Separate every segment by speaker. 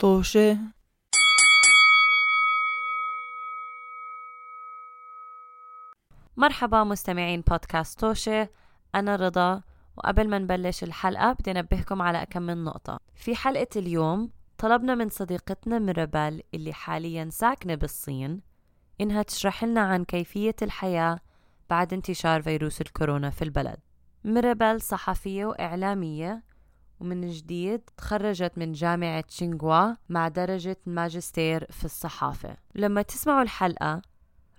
Speaker 1: طوشة
Speaker 2: مرحبا مستمعين بودكاست طوشة. أنا رضا وقبل ما نبلش الحلقة بدي أنبهكم على كم من نقطة. في حلقة اليوم طلبنا من صديقتنا ميرابيل اللي حاليا ساكنة بالصين إنها تشرح لنا عن كيفية الحياة بعد انتشار فيروس الكورونا في البلد. ميرابيل صحفية وإعلامية ومن جديد تخرجت من جامعة تشينغوا مع درجة ماجستير في الصحافة. لما تسمعوا الحلقة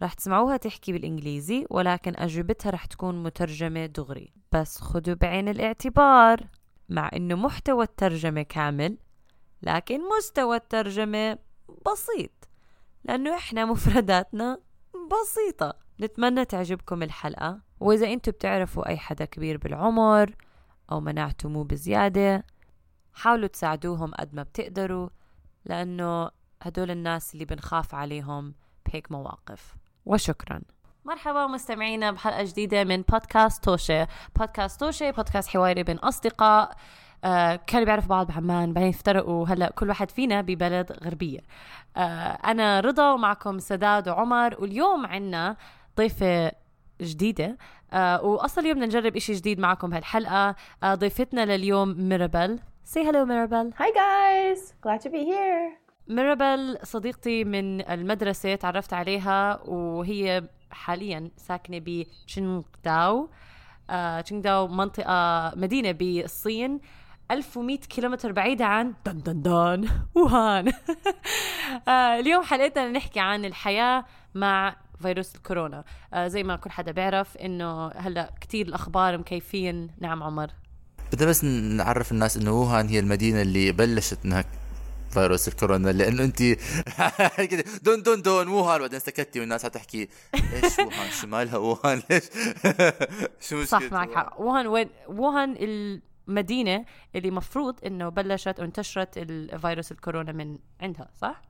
Speaker 2: رح تسمعوها تحكي بالإنجليزي ولكن أجوبتها رح تكون مترجمة دغري. بس خدوا بعين الاعتبار. مع إنه محتوى الترجمة كامل لكن مستوى الترجمة بسيط. لأنه إحنا مفرداتنا بسيطة. نتمنى تعجبكم الحلقة. وإذا أنتوا بتعرفوا أي حدا كبير بالعمر أو مناعته مو بزيادة. حاولوا تساعدوهم قد ما بتقدروا لأنه هدول الناس اللي بنخاف عليهم بهيك مواقف. وشكرا. مرحبا مستمعينا بحلقة جديدة من بودكاست توشة. بودكاست توشة بودكاست حواري بين أصدقاء. آه كانوا بيعرفوا بعض بعمان بعدين افترقوا. هلا كل واحد فينا ببلد غربية. آه أنا رضا ومعكم سداد وعمر. واليوم عنا ضيفة جديدة. آه وأصلا اليوم بدنا نجرب إشي جديد معكم بهالحلقة. آه ضيفتنا لليوم ميرابيل. Say hello ميرابيل.
Speaker 3: Hi guys, glad to be here.
Speaker 2: ميرابيل صديقتي من المدرسة تعرفت عليها وهي حاليا ساكنة بتشينغداو آه تشينغداو منطقة مدينة بالصين. 1100 كيلومتر بعيدة عن دن دن دن ووهان آه اليوم حلقتنا نحكي عن الحياة مع فيروس الكورونا. آه زي ما كل حدا بيعرف إنه هلأ كتير الأخبار مكيفين. نعم عمر.
Speaker 4: بدنا بس نعرف الناس إنه ووهان هي المدينة اللي بلشت إنها فيروس الكورونا لأنه أنت كده دون دون دون ووهان بعدين سكتي والناس حتحكي إيش ووهان؟ شمالها ووهان؟ ليش؟ شو
Speaker 2: صح
Speaker 4: مشكلة
Speaker 2: معك
Speaker 4: ووهان؟
Speaker 2: حق. ووهان؟ وين؟ ووهان المدينة اللي مفروض إنه بلشت وانتشرت الفيروس الكورونا من عندها صح؟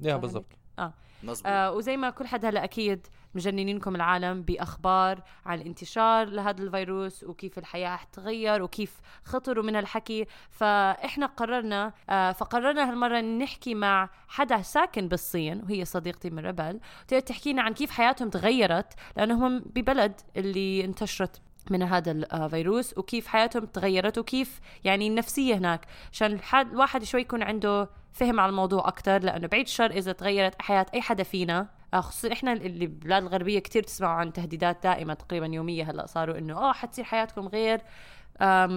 Speaker 5: يا
Speaker 2: صح
Speaker 5: بالضبط.
Speaker 2: آه.
Speaker 4: مظبوط.
Speaker 2: آه وزي ما كل حد هلا أكيد مجننينكم العالم بأخبار عن الانتشار لهذا الفيروس وكيف الحياة حتغير وكيف خطروا من الحكي. فإحنا قررنا آه فقررنا هالمرة نحكي مع حدا ساكن بالصين وهي صديقتي من ربل تقدر تحكي لنا عن كيف حياتهم تغيرت لأنهم ببلد اللي انتشرت من هذا الفيروس وكيف حياتهم تغيرت وكيف يعني النفسية هناك. عشان الواحد شوي يكون عنده فهم على الموضوع أكثر لأنه بعيد الشر إذا تغيرت حياة أي حدا فينا. آه، خصوصا إحنا اللي بالبلاد الغربية كتير تسمعوا عن تهديدات دائمة تقريبا يومية هلأ صاروا إنه آه حتصير حياتكم غير.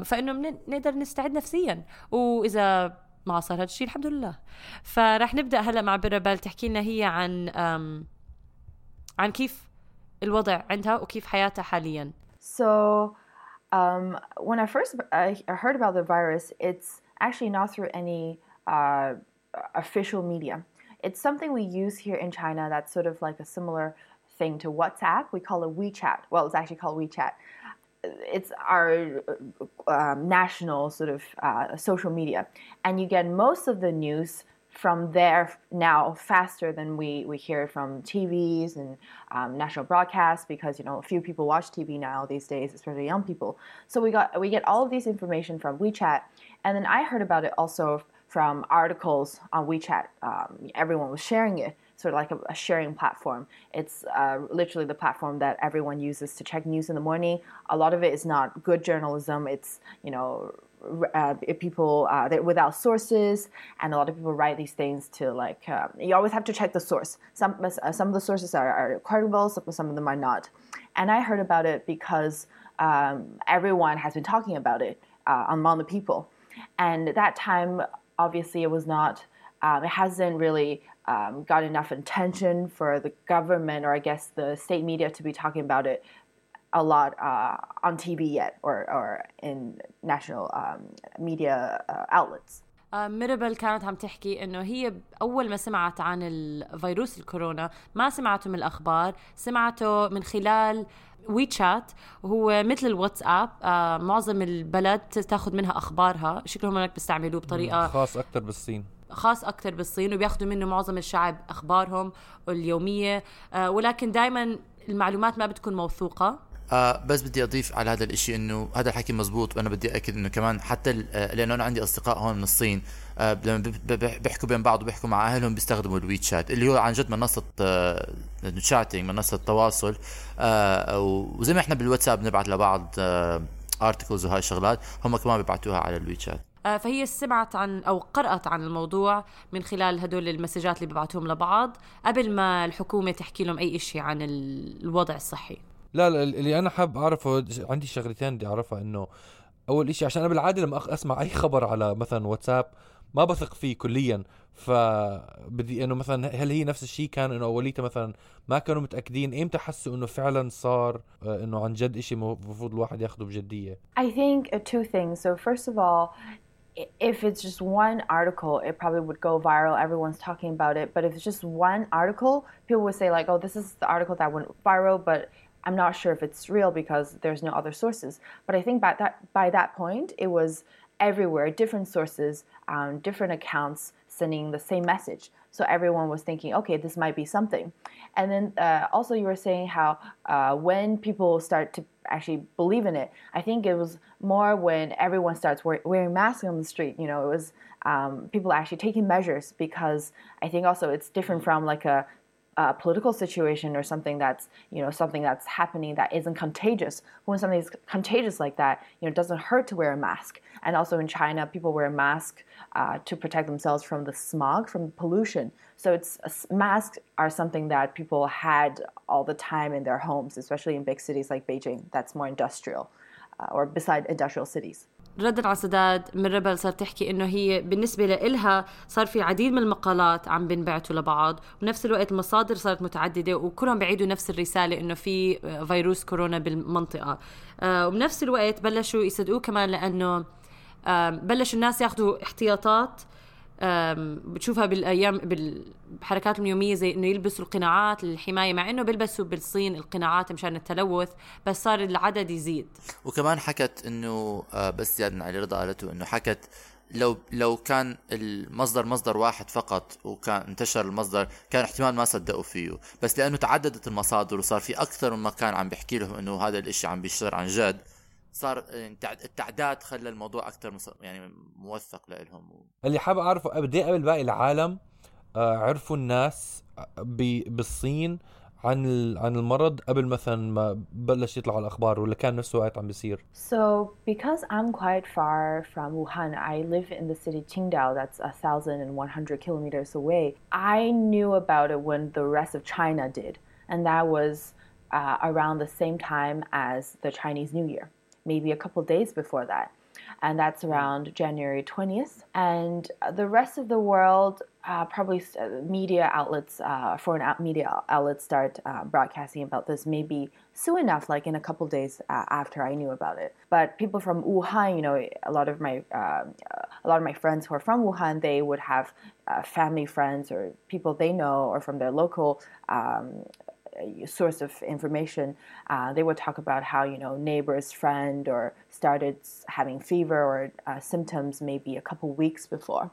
Speaker 2: فإنه نقدر نستعد نفسيا. وإذا ما صار هذا الشيء الحمد لله. فرح نبدأ هلأ مع بربال تحكي لنا هي عن عن كيف الوضع عندها وكيف حياتها حاليا.
Speaker 3: So, um, when I first I heard about the virus, it's actually not through any uh, official media. It's something we use here in China that's sort of like a similar thing to WhatsApp. We call it WeChat. Well, it's actually called WeChat. It's our um, national sort of uh, social media, and you get most of the news from there now faster than we, we hear from TVs and um, national broadcasts because you know a few people watch TV now these days, especially young people. So we got we get all of these information from WeChat, and then I heard about it also from articles on WeChat. Um, everyone was sharing it, sort of like a, a sharing platform. It's uh, literally the platform that everyone uses to check news in the morning. A lot of it is not good journalism. It's you know uh, people uh, without sources, and a lot of people write these things to like um, you always have to check the source. Some uh, some of the sources are, are credible, some, some of them are not. And I heard about it because um, everyone has been talking about it uh, among the people, and that time obviously it was not. Um, it hasn't really um, got enough attention for the government or I guess the state media to be talking about it a lot uh, on TV yet or, or in national um, media uh, outlets.
Speaker 2: آه، ميرابل كانت عم تحكي انه هي اول ما سمعت عن الفيروس الكورونا ما سمعته من الاخبار سمعته من خلال ويتشات وهو مثل الواتساب آه معظم البلد تاخذ منها أخبارها. شكلهم هناك بيستعملوه بطريقة
Speaker 5: خاص أكثر بالصين.
Speaker 2: خاص أكتر بالصين وبياخذوا منه معظم الشعب أخبارهم اليومية. آه ولكن دائما المعلومات ما بتكون موثوقة.
Speaker 4: آه بس بدي أضيف على هذا الإشي إنه هذا الحكي مزبوط وأنا بدي أكد إنه كمان حتى آه لأنه أنا عندي أصدقاء هون من الصين آه لما بيحكوا بين بعض وبيحكوا مع أهلهم بيستخدموا ال WeChat اللي هو عن جد منصة آه منصة تواصل آه وزي ما إحنا بالواتساب نبعث لبعض آه articles وهاي الشغلات هم كمان بيبعتوها على الويت شات
Speaker 2: آه، فهي سمعت عن أو قرأت عن الموضوع من خلال هدول المسجات اللي ببعتوهم لبعض قبل ما الحكومة تحكي لهم أي شيء عن الوضع الصحي.
Speaker 1: لا لا اللي أنا حاب أعرفه عندي شغلتين بدي أعرفها إنه أول شيء عشان أنا بالعاده لما أسمع أي خبر على مثلا واتساب ما بثق فيه كليا فبدي إنه مثلا هل هي نفس الشيء كان إنه أوليته مثلا ما كانوا متأكدين إمتى حسوا إنه فعلا صار آه، إنه عن جد شيء المفروض الواحد ياخذه بجدية
Speaker 3: I think two things so first of all if it's just one article, it probably would go viral. Everyone's talking about it. But if it's just one article, people would say like, "Oh, this is the article that went viral," but I'm not sure if it's real because there's no other sources. But I think by that by that point, it was everywhere, different sources, um, different accounts sending the same message. So everyone was thinking, okay, this might be something. And then uh, also you were saying how uh, when people start to actually believe in it, I think it was more when everyone starts wearing masks on the street. You know, it was um, people actually taking measures because I think also it's different from like a a political situation or something that's you know something that's happening that isn't contagious. When something is contagious like that you know it doesn't hurt to wear a mask. And also in china people wear a mask uh, to protect themselves from the smog from pollution. So it's masks are something that people had all the time in their homes especially in big cities like beijing that's more industrial uh, or beside industrial cities
Speaker 2: ردا على سداد من ربل صار تحكي إنه هي بالنسبة لإلها صار في العديد من المقالات عم بنبعتوا لبعض وبنفس الوقت المصادر صارت متعددة وكلهم بيعيدوا نفس الرسالة إنه في فيروس كورونا بالمنطقة. آه، وبنفس الوقت بلشوا يصدقوه كمان لأنه بلشوا الناس ياخذوا احتياطات بتشوفها بالأيام بالحركات اليومية زي إنه يلبسوا القناعات للحماية مع إنه بيلبسوا بالصين القناعات مشان التلوث بس صار العدد يزيد.
Speaker 4: وكمان حكت إنه آه، بس زياد علي رضا قالته إنه حكت لو لو كان المصدر مصدر واحد فقط وكان انتشر المصدر كان احتمال ما صدقوا فيه. بس لأنه تعددت المصادر وصار في أكثر من مكان عم بيحكي لهم إنه هذا الإشي عم بيشتغل عن جد. صار التعداد خلى الموضوع أكثر يعني موثق لهم
Speaker 1: اللي حابب اعرفه قد إيه قبل باقي العالم آه، عرفوا الناس آه، بالصين عن عن المرض قبل مثلا ما بلش يطلعوا الاخبار ولا كان نفس الوقت عم بيصير
Speaker 3: So because I'm quite far from Wuhan I live in the city Qingdao that's a thousand and one hundred kilometers away I knew about it when the rest of China did and that was uh, around the same time as the Chinese New Year maybe a couple days before that. And that's hmm. around January 20th. And the rest of the world, uh, probably uh, media outlets, uh, foreign media outlets start uh, broadcasting about this maybe soon enough, like in a couple days uh, after I knew about it. But people from Wuhan, you know, a lot of my a lot of my friends who are from Wuhan, they would have uh, family friends or people they know or from their local um, source of information, uh, they would talk about how you know neighbor's friend or started having fever or uh, symptoms maybe a couple weeks before.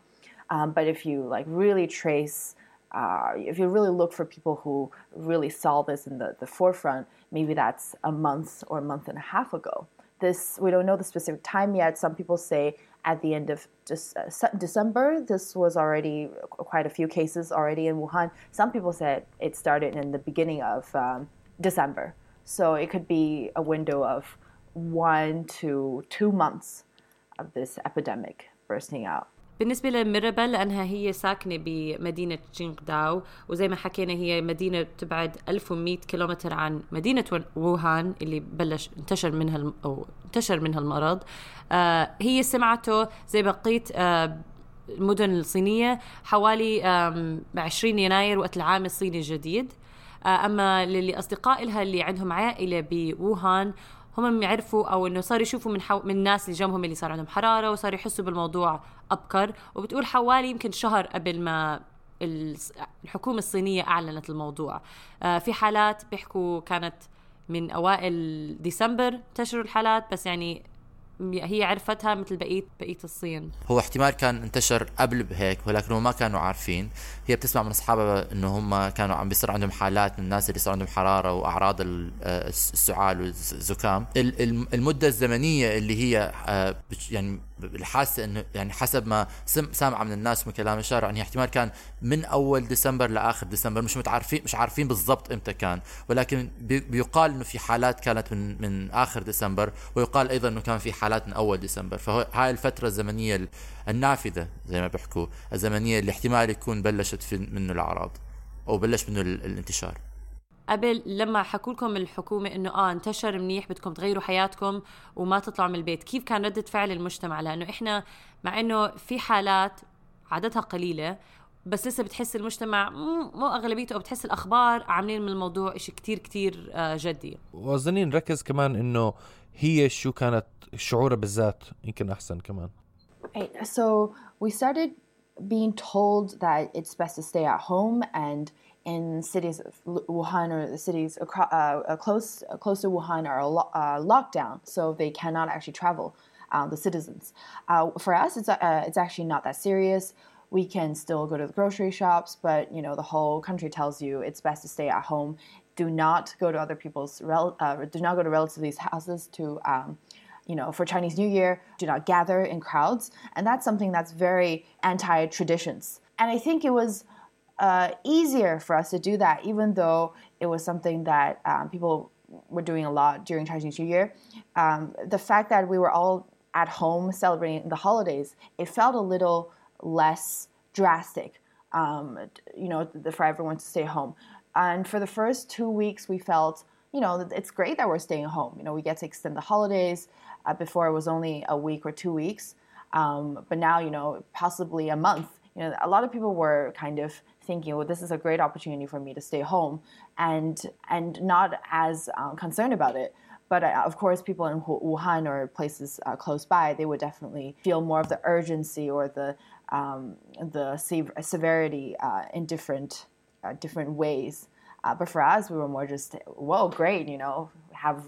Speaker 3: Um, but if you like really trace, uh, if you really look for people who really saw this in the, the forefront, maybe that's a month or a month and a half ago. This we don't know the specific time yet. Some people say at the end of just December, this was already quite a few cases already in Wuhan. Some people said it started in the beginning of um, December. So it could be a window of one to two months of this epidemic bursting out.
Speaker 2: بالنسبة لميرابل لأنها هي ساكنة بمدينة داو وزي ما حكينا هي مدينة تبعد 1100 كيلومتر عن مدينة ووهان اللي بلش انتشر منها أو انتشر منها المرض. آه هي سمعته زي بقية آه المدن الصينية حوالي 20 يناير وقت العام الصيني الجديد. آه أما للي أصدقاء لها اللي عندهم عائلة بووهان هم يعرفوا أو إنه صاروا يشوفوا من حو... من الناس اللي جنبهم اللي صار عندهم حرارة وصاروا يحسوا بالموضوع أبكر وبتقول حوالي يمكن شهر قبل ما الحكومة الصينية أعلنت الموضوع. آه، في حالات بيحكوا كانت من أوائل ديسمبر انتشروا الحالات بس يعني هي عرفتها مثل بقيه بقية الصين.
Speaker 4: هو احتمال كان انتشر قبل بهيك ولكن هم ما كانوا عارفين. هي بتسمع من أصحابها إنه هم كانوا عم بيصير عندهم حالات من الناس اللي صار عندهم حرارة وأعراض آه، السعال والزكام ال- الم- المدة الزمنية اللي هي آه، يعني الحاسه إنه يعني حسب ما سامعة من الناس من كلام الشارع يعني احتمال كان من أول ديسمبر لآخر ديسمبر مش متعرفين مش عارفين بالضبط إمتى كان. ولكن بي- بيقال إنه في حالات كانت من من آخر ديسمبر ويقال أيضا إنه كان في حالات من أول ديسمبر. فهاي الفترة الزمنية ال- النافذة زي ما بيحكوا الزمنية اللي احتمال يكون بلشت في منه الأعراض أو بلش منه ال- الانتشار.
Speaker 2: قبل لما حكوا لكم الحكومة إنه آه انتشر منيح بدكم تغيروا حياتكم وما تطلعوا من البيت كيف كان ردة فعل المجتمع لأنه إحنا مع إنه في حالات عددها قليلة بس لسه بتحس المجتمع مو أغلبيته أو بتحس الأخبار عاملين من الموضوع شيء كتير كتير آه، جدي
Speaker 1: وأظني نركز كمان إنه هي شو كانت شعورها بالذات يمكن أحسن كمان
Speaker 3: Right. So we started being told that it's best to stay at home, and in cities of Wuhan or the cities across, uh, uh, close close to Wuhan are lo- uh, locked down, so they cannot actually travel. Uh, the citizens. Uh, for us, it's uh, it's actually not that serious. We can still go to the grocery shops, but you know the whole country tells you it's best to stay at home. Do not go to other people's rel- do not go to relatives' houses to um, you know, for Chinese New Year, do not gather in crowds. And that's something that's very anti traditions. And I think it was uh, easier for us to do that, even though it was something that um, people were doing a lot during Chinese New Year. Um, the fact that we were all at home celebrating the holidays, it felt a little less drastic, um, you know, for everyone to stay home. And for the first two weeks, we felt, you know, it's great that we're staying home. You know, we get to extend the holidays. Uh, before it was only a week or two weeks, um, but now, you know, possibly a month. You know, a lot of people were kind of thinking, well, this is a great opportunity for me to stay home, and and not as um, concerned about it. But uh, of course, people in Wuhan or places uh, close by, they would definitely feel more of the urgency or the um, the sev- severity uh, in different uh, different ways. Uh, but for us, we were more just, whoa, great, you know, have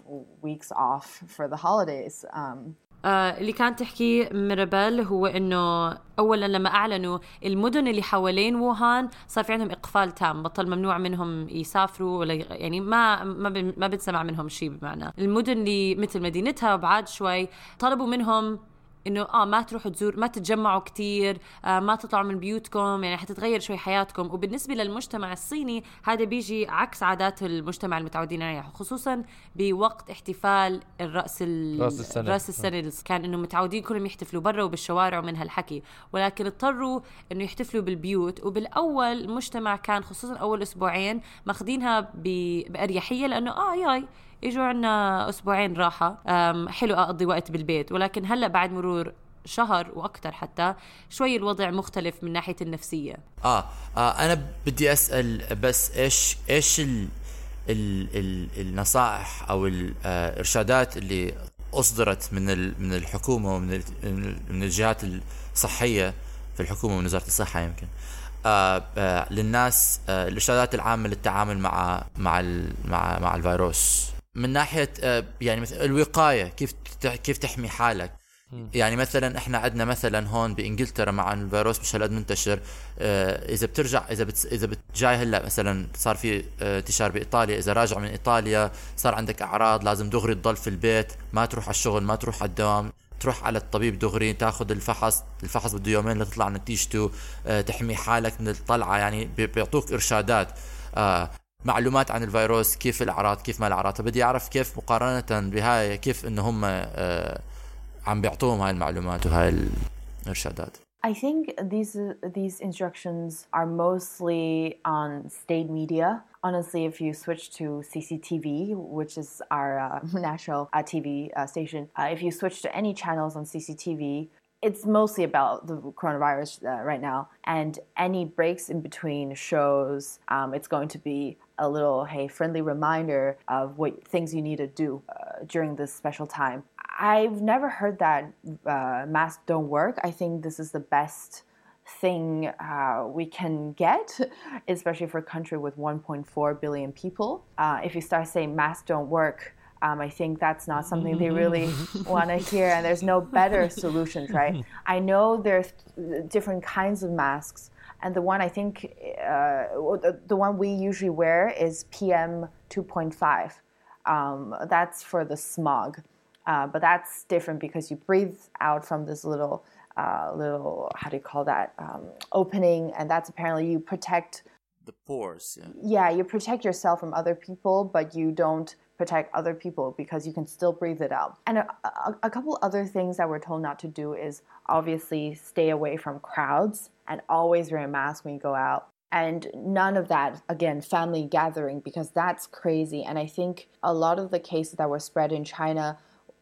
Speaker 3: weeks off for the holidays. Um,
Speaker 2: آه اللي كانت تحكي ميرابيل هو إنه اولا لما أعلنوا المدن اللي حوالين ووهان صار في عندهم إقفال تام بطل ممنوع منهم يسافروا ولا يعني ما ما ما بنسمع منهم شيء بمعنى. المدن اللي مثل مدينتها وبعاد شوي طلبوا منهم إنه آه ما تروحوا تزور ما تتجمعوا كتير آه ما تطلعوا من بيوتكم يعني حتتغير شوي حياتكم وبالنسبة للمجتمع الصيني هذا بيجي عكس عادات المجتمع المتعودين عليها خصوصا بوقت احتفال الرأس ال...
Speaker 1: رأس السنة.
Speaker 2: رأس السنة اللي كان إنه متعودين كلهم يحتفلوا برا وبالشوارع ومن هالحكي ولكن اضطروا إنه يحتفلوا بالبيوت وبالأول المجتمع كان خصوصا أول أسبوعين ماخذينها. بأريحية لأنه آه ياي اجوا عنا أسبوعين راحة. حلو أقضي وقت بالبيت ولكن هلأ بعد مرور شهر وأكثر حتى شوي الوضع مختلف من ناحية النفسية.
Speaker 4: آه, آه أنا بدي أسأل بس إيش إيش ال ال ال النصائح أو الارشادات اللي أصدرت من من الحكومة ومن من الجهات الصحية في الحكومة ومن وزارة الصحة يمكن. آه آه للناس آه الإرشادات العامة للتعامل مع مع مع مع الفيروس. من ناحية آه يعني مثل الوقاية كيف كيف تحمي حالك؟ يعني مثلا إحنا عندنا مثلا هون بإنجلترا مع الفيروس مش هالقد منتشر آه، إذا بترجع إذا بت إذا بت جاي هلأ مثلا صار في آه، انتشار بإيطاليا إذا راجع من إيطاليا صار عندك أعراض لازم دغري تضل في البيت ما تروح على الشغل ما تروح على الدوام تروح على الطبيب دغري تاخذ الفحص الفحص بده يومين لتطلع نتيجته تحمي حالك من الطلعة يعني بي- بيعطوك إرشادات. آه، معلومات عن الفيروس كيف الاعراض كيف ما الاعراض فبدي اعرف كيف مقارنه بهاي كيف انه هم آه، عم بيعطوهم هاي المعلومات وهاي الارشادات
Speaker 3: I think these these instructions are mostly on state media. Honestly, if you switch to CCTV, which is our uh, national uh, TV uh, station, uh, if you switch to any channels on CCTV, it's mostly about the coronavirus uh, right now. And any breaks in between shows, um, it's going to be a little hey friendly reminder of what things you need to do uh, during this special time. I've never heard that uh, masks don't work. I think this is the best thing uh, we can get, especially for a country with 1.4 billion people. Uh, if you start saying masks don't work, Um, I think that's not something they really want to hear, and there's no better solutions, right? I know there's different kinds of masks, and the one I think uh, the, the one we usually wear is PM 2.5. Um, that's for the smog, uh, but that's different because you breathe out from this little uh, little how do you call that um, opening, and that's apparently you protect
Speaker 4: the pores. Yeah.
Speaker 3: yeah, you protect yourself from other people, but you don't protect other people because you can still breathe it out. And a, a, a, couple other things that we're told not to do is obviously stay away from crowds and always wear a mask when you go out. And none of that, again, family gathering, because that's crazy. And I think a lot of the cases that were spread in China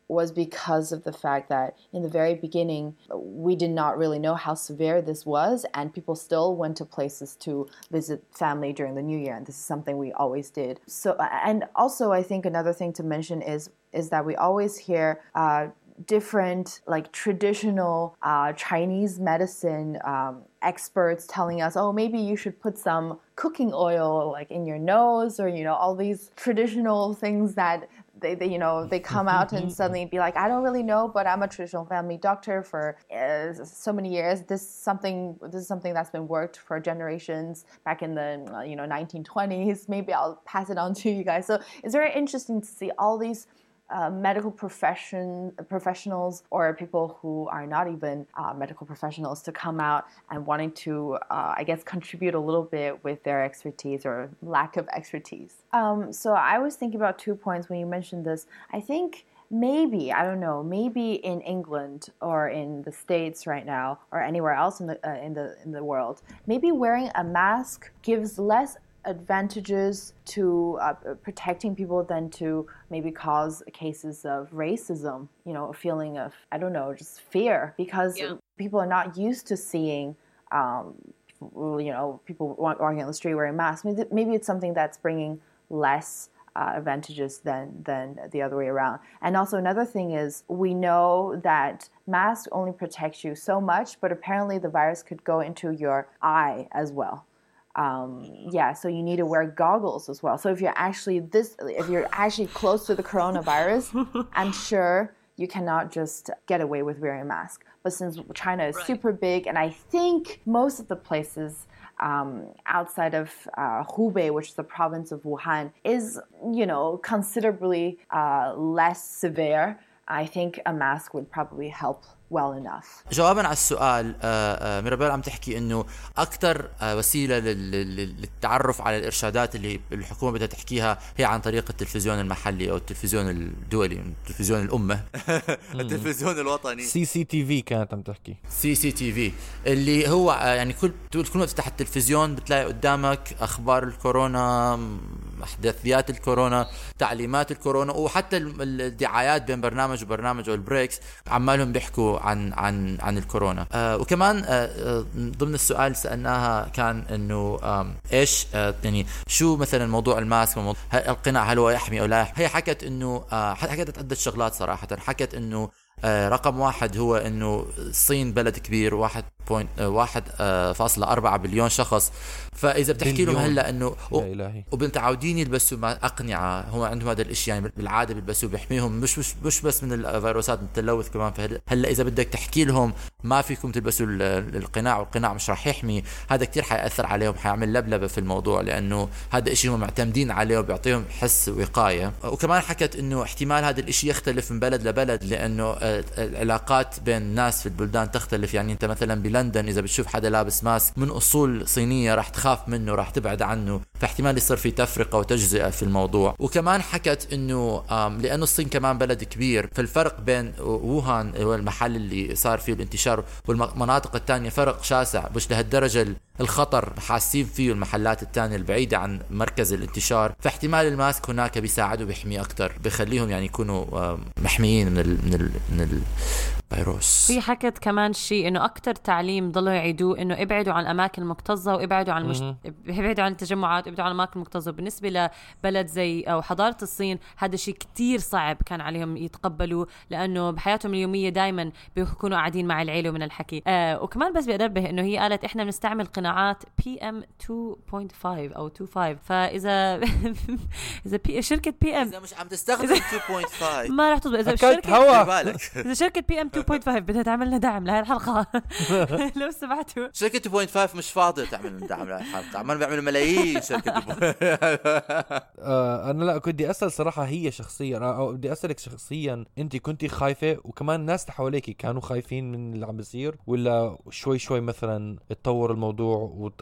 Speaker 3: was because of the fact that in the very beginning we did not really know how severe this was and people still went to places to visit family during the new year and this is something we always did. So and also i think another thing to mention is is that we always hear uh, different like traditional uh, chinese medicine um, experts telling us oh maybe you should put some cooking oil like in your nose or you know all these traditional things that they, they, you know they come out and suddenly be like i don't really know but i'm a traditional family doctor for uh, so many years. This is something this is something that's been worked for generations back in the uh, you know 1920s maybe i'll pass it on to you guys. So it's very interesting to see all these uh, medical profession professionals or people who are not even uh, medical professionals to come out and wanting to, uh, I guess, contribute a little bit with their expertise or lack of expertise. Um, so I was thinking about two points when you mentioned this. I think maybe I don't know, maybe in England or in the states right now or anywhere else in the uh, in the in the world, maybe wearing a mask gives less advantages to uh, protecting people than to maybe cause cases of racism, you know, a feeling of, I don't know, just fear because yeah. people are not used to seeing, um, you know, people walking on the street wearing masks. Maybe, it's something that's bringing less. Uh, advantages than than the other way around. And also another thing is we know that masks only protect you so much, but apparently the virus could go into your eye as well um, yeah, so you need to wear goggles as well. So if you're actually this, if you're actually close to the coronavirus, I'm sure you cannot just get away with wearing a mask. But since China is right. super big, and I think most of the places um, outside of uh, Hubei, which is the province of Wuhan, is you know considerably uh, less severe. I think a mask would probably help well enough.
Speaker 4: جوابا على السؤال ميرابيل عم تحكي إنه أكثر وسيلة للتعرف على الإرشادات اللي الحكومة بدها تحكيها هي عن طريق التلفزيون المحلي أو التلفزيون الدولي تلفزيون الأمة. التلفزيون الوطني.
Speaker 1: سي سي تي في كانت عم تحكي.
Speaker 4: CCTV اللي هو يعني كل كل ما تفتح التلفزيون بتلاقي قدامك أخبار الكورونا أحداثيات الكورونا تعليمات الكورونا وحتى الدعايات بين برنامج وبرنامج أو ال breaks عمالهم بيحكوا عن عن عن الكورونا. آه وكمان آه, آه، ضمن السؤال سألناها كان إنه إيش يعني شو مثلا موضوع ال mask وموضوع القناع هل هو يحمي أو لا هي حكت إنه حكت عده شغلات صراحة. حكت إنه رقم واحد هو إنه الصين بلد كبير واحد point آه، واحد آه، فاصلة أربعة بليون شخص. فإذا بتحكي لهم هلأ إنه ومتعودين يلبسوا أقنعة هو عندهم هذا الإشي يعني بالعادة بيلبسوه بيحميهم مش مش مش بس من الفيروسات من التلوث كمان. فهلا إذا بدك تحكي لهم ما فيكم تلبسوا القناع والقناع مش راح يحمي هذا كتير حيأثر عليهم حيعمل لبلبة في الموضوع لأنه هذا إشي هم معتمدين عليه وبيعطيهم حس وقاية. وكمان حكت إنه احتمال هذا الإشي يختلف من بلد لبلد لأنه آه، العلاقات بين الناس في البلدان تختلف. يعني أنت مثلا بلاد لندن إذا بتشوف حدا لابس ماسك من أصول صينية راح تخاف منه راح تبعد عنه. فاحتمال يصير في تفرقة وتجزئة في الموضوع. وكمان حكت إنه لأنه الصين كمان بلد كبير فالفرق بين ووهان هو المحل اللي صار فيه الانتشار والمناطق الثانية فرق شاسع مش لهالدرجة الخطر حاسين فيه المحلات الثانية البعيدة عن مركز الانتشار. فاحتمال الماسك هناك بيساعده بيحمي أكثر بخليهم يعني يكونوا محميين من ال من ال من الفيروس
Speaker 2: في حكت كمان شيء إنه أكثر تعليم ضلوا يعيدوه إنه ابعدوا عن الأماكن المكتظة وابعدوا عن المش... ابعدوا عن التجمعات ابعدوا عن الأماكن المكتظة. بالنسبة لبلد زي أو حضارة الصين هذا شيء كتير صعب كان عليهم يتقبلوا لأنه بحياتهم اليومية دائما بيكونوا قاعدين مع العيلة ومن الحكي. آه وكمان بس بدي انبه إنه هي قالت إحنا بنستعمل قناعات PM 2.5 أو 25 فإذا إذا بي شركة PM
Speaker 4: إذا مش عم تستخدم 2.5
Speaker 2: ما راح تضبط
Speaker 1: إذا
Speaker 2: الشركة
Speaker 1: هوا.
Speaker 2: إذا شركة PM 2.5 بدها تعمل لنا دعم لهي الحلقة لو سمحتوا.
Speaker 4: شركة 2.5 مش فاضية تعمل دعم للحلقة عمال بيعملوا ملايين شركة 2.5
Speaker 1: آه أنا لا كنت بدي أسأل صراحة هي شخصيا أو بدي أسألك شخصيا أنت كنتي خايفة وكمان الناس اللي حواليك كانوا خايفين من اللي عم بيصير؟ ولا شوي شوي مثلا اتطور الموضوع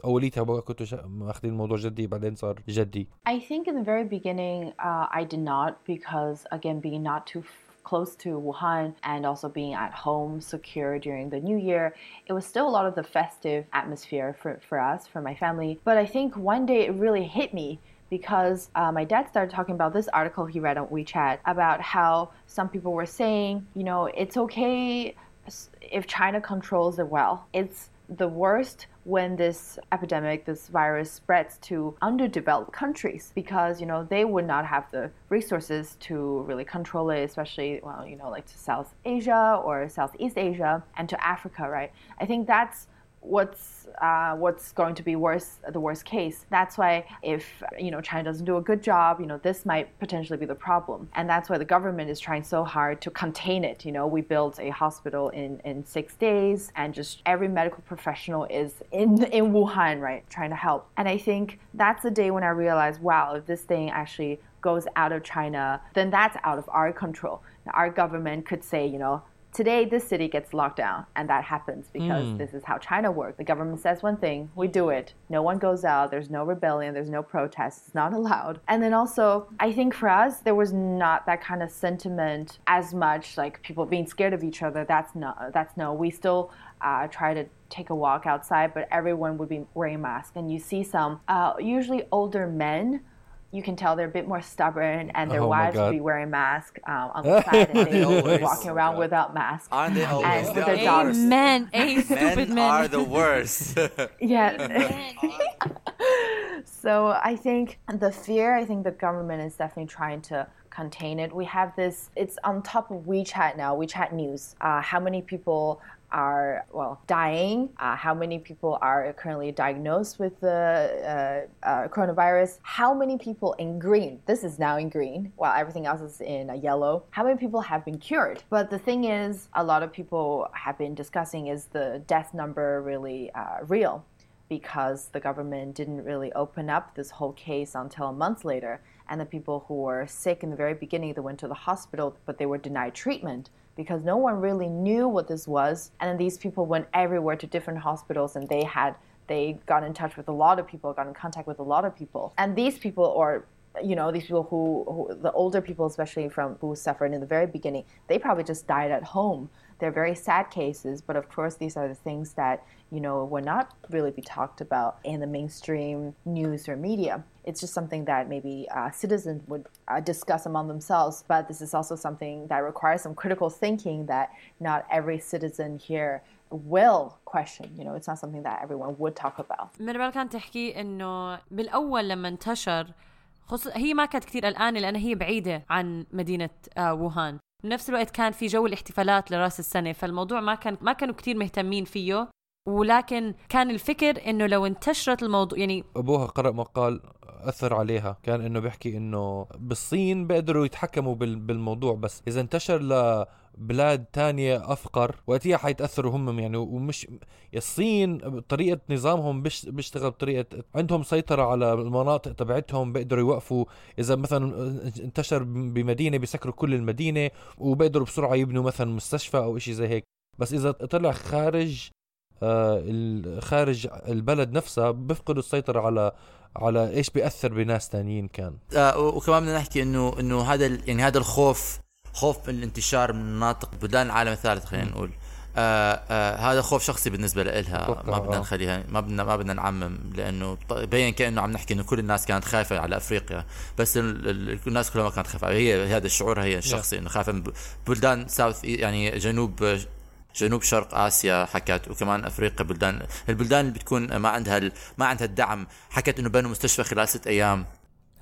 Speaker 1: واوليتها بقى كنتوا ماخذين الموضوع جدي بعدين صار جدي؟
Speaker 3: I think in the very beginning, uh, I did not because, again, being not too close to Wuhan and also being at home secure during the new year, it was still a lot of the festive atmosphere for, for us, for my family. But I think one day it really hit me because uh, my dad started talking about this article he read on WeChat about how some people were saying, you know, it's okay if China controls it well. It's the worst when this epidemic, this virus spreads to underdeveloped countries because, you know, they would not have the resources to really control it, especially, well, you know, like to South Asia or Southeast Asia and to Africa, right? I think that's what's uh, what's going to be worse the worst case. That's why if you know china doesn't do a good job you know this might potentially be the problem. And that's why the government is trying so hard to contain it. You know we built a hospital in in six days and just every medical professional is in in wuhan right trying to help. And i think that's the day when i realized wow if this thing actually goes out of china then that's out of our control. Our government could say you know today this city gets locked down and that happens because this is how china works. The government says one thing we do it. No one goes out. There's no rebellion. There's no protest it's not allowed. And then also i think for us there was not that kind of sentiment as much like people being scared of each other. That's not that's no. We still uh, try to take a walk outside but everyone would be wearing masks. And you see some uh, usually older men you can tell they're a bit more stubborn and their
Speaker 1: Oh
Speaker 3: wives
Speaker 1: will
Speaker 3: be wearing masks um, on the side and they would be
Speaker 4: always?
Speaker 3: walking around without masks
Speaker 4: Aren't they always?
Speaker 3: And
Speaker 4: They
Speaker 3: with their
Speaker 4: the
Speaker 3: dogs.
Speaker 4: worst.
Speaker 2: men اي stupid
Speaker 4: Men are the worst.
Speaker 3: Yeah. so I think the fear, I think the government is definitely trying to contain it. We have this, it's on top of WeChat now, WeChat News. Uh, how many people are, well, dying? Uh, how many people are currently diagnosed with the uh, uh, coronavirus? How many people in green? This is now in green, while everything else is in yellow. How many people have been cured? But the thing is, a lot of people have been discussing is the death number really uh, real? because the government didn't really open up this whole case until a month later. And the people who were sick in the very beginning, they went to the hospital, but they were denied treatment because no one really knew what this was. And then these people went everywhere to different hospitals and they had they got in touch with a lot of people, got in contact with a lot of people. And these people or you know, these people who, who the older people especially from who suffered in the very beginning, they probably just died at home. They're very sad cases, but of course these are the things that, you know, would not really be talked about in the mainstream news or media. It's just something that maybe uh, citizens would uh, discuss among themselves, but this is also something that requires some critical thinking that not every citizen here will question. You know, it's not something that everyone would talk about.
Speaker 2: ميربال كانت تحكي انه بالاول لما انتشر خصوصا هي ما كانت كثير قلقانه لانها هي بعيده عن مدينه آه ووهان بنفس الوقت كان في جو الاحتفالات لرأس السنة فالموضوع ما كان ما كانوا كثير مهتمين فيه ولكن كان الفكر إنه لو انتشرت الموضوع يعني
Speaker 1: أبوها قرأ مقال أثر عليها كان إنه بيحكي إنه بالصين بيقدروا يتحكموا بال- بالموضوع بس إذا انتشر لبلاد تانية أفقر وقتها حيتأثروا هم يعني ومش الصين طريقة نظامهم بيش بيشتغل بطريقة عندهم سيطرة على المناطق تبعتهم بيقدروا يوقفوا. إذا مثلا انتشر بمدينة بيسكروا كل المدينة وبيقدروا بسرعة يبنوا مثلا مستشفى أو شيء زي هيك. بس إذا طلع خارج آه، خارج البلد نفسها بيفقدوا السيطرة على على إيش بيأثر بناس تانيين كان.
Speaker 4: آه، وكمان بدنا نحكي انه إنه هذا يعني هذا الخوف خوف الانتشار من مناطق بلدان العالم الثالث خلينا نقول. آه آه هذا خوف شخصي بالنسبة لها ما بدنا
Speaker 1: آه.
Speaker 4: نخليها ما بدنا ما بدنا نعمم لأنه بين كأنه عم نحكي إنه كل الناس كانت خايفة على أفريقيا. بس ال- ال- الناس كلها ما كانت خايفة. هي هذا الشعور هي الشخصي إنه خايفة من بلدان ساوث يعني جنوب جنوب شرق آسيا حكت وكمان أفريقيا بلدان البلدان اللي بتكون ما عندها. ما عندها الدعم. حكت إنه بنوا مستشفى خلال ست أيام.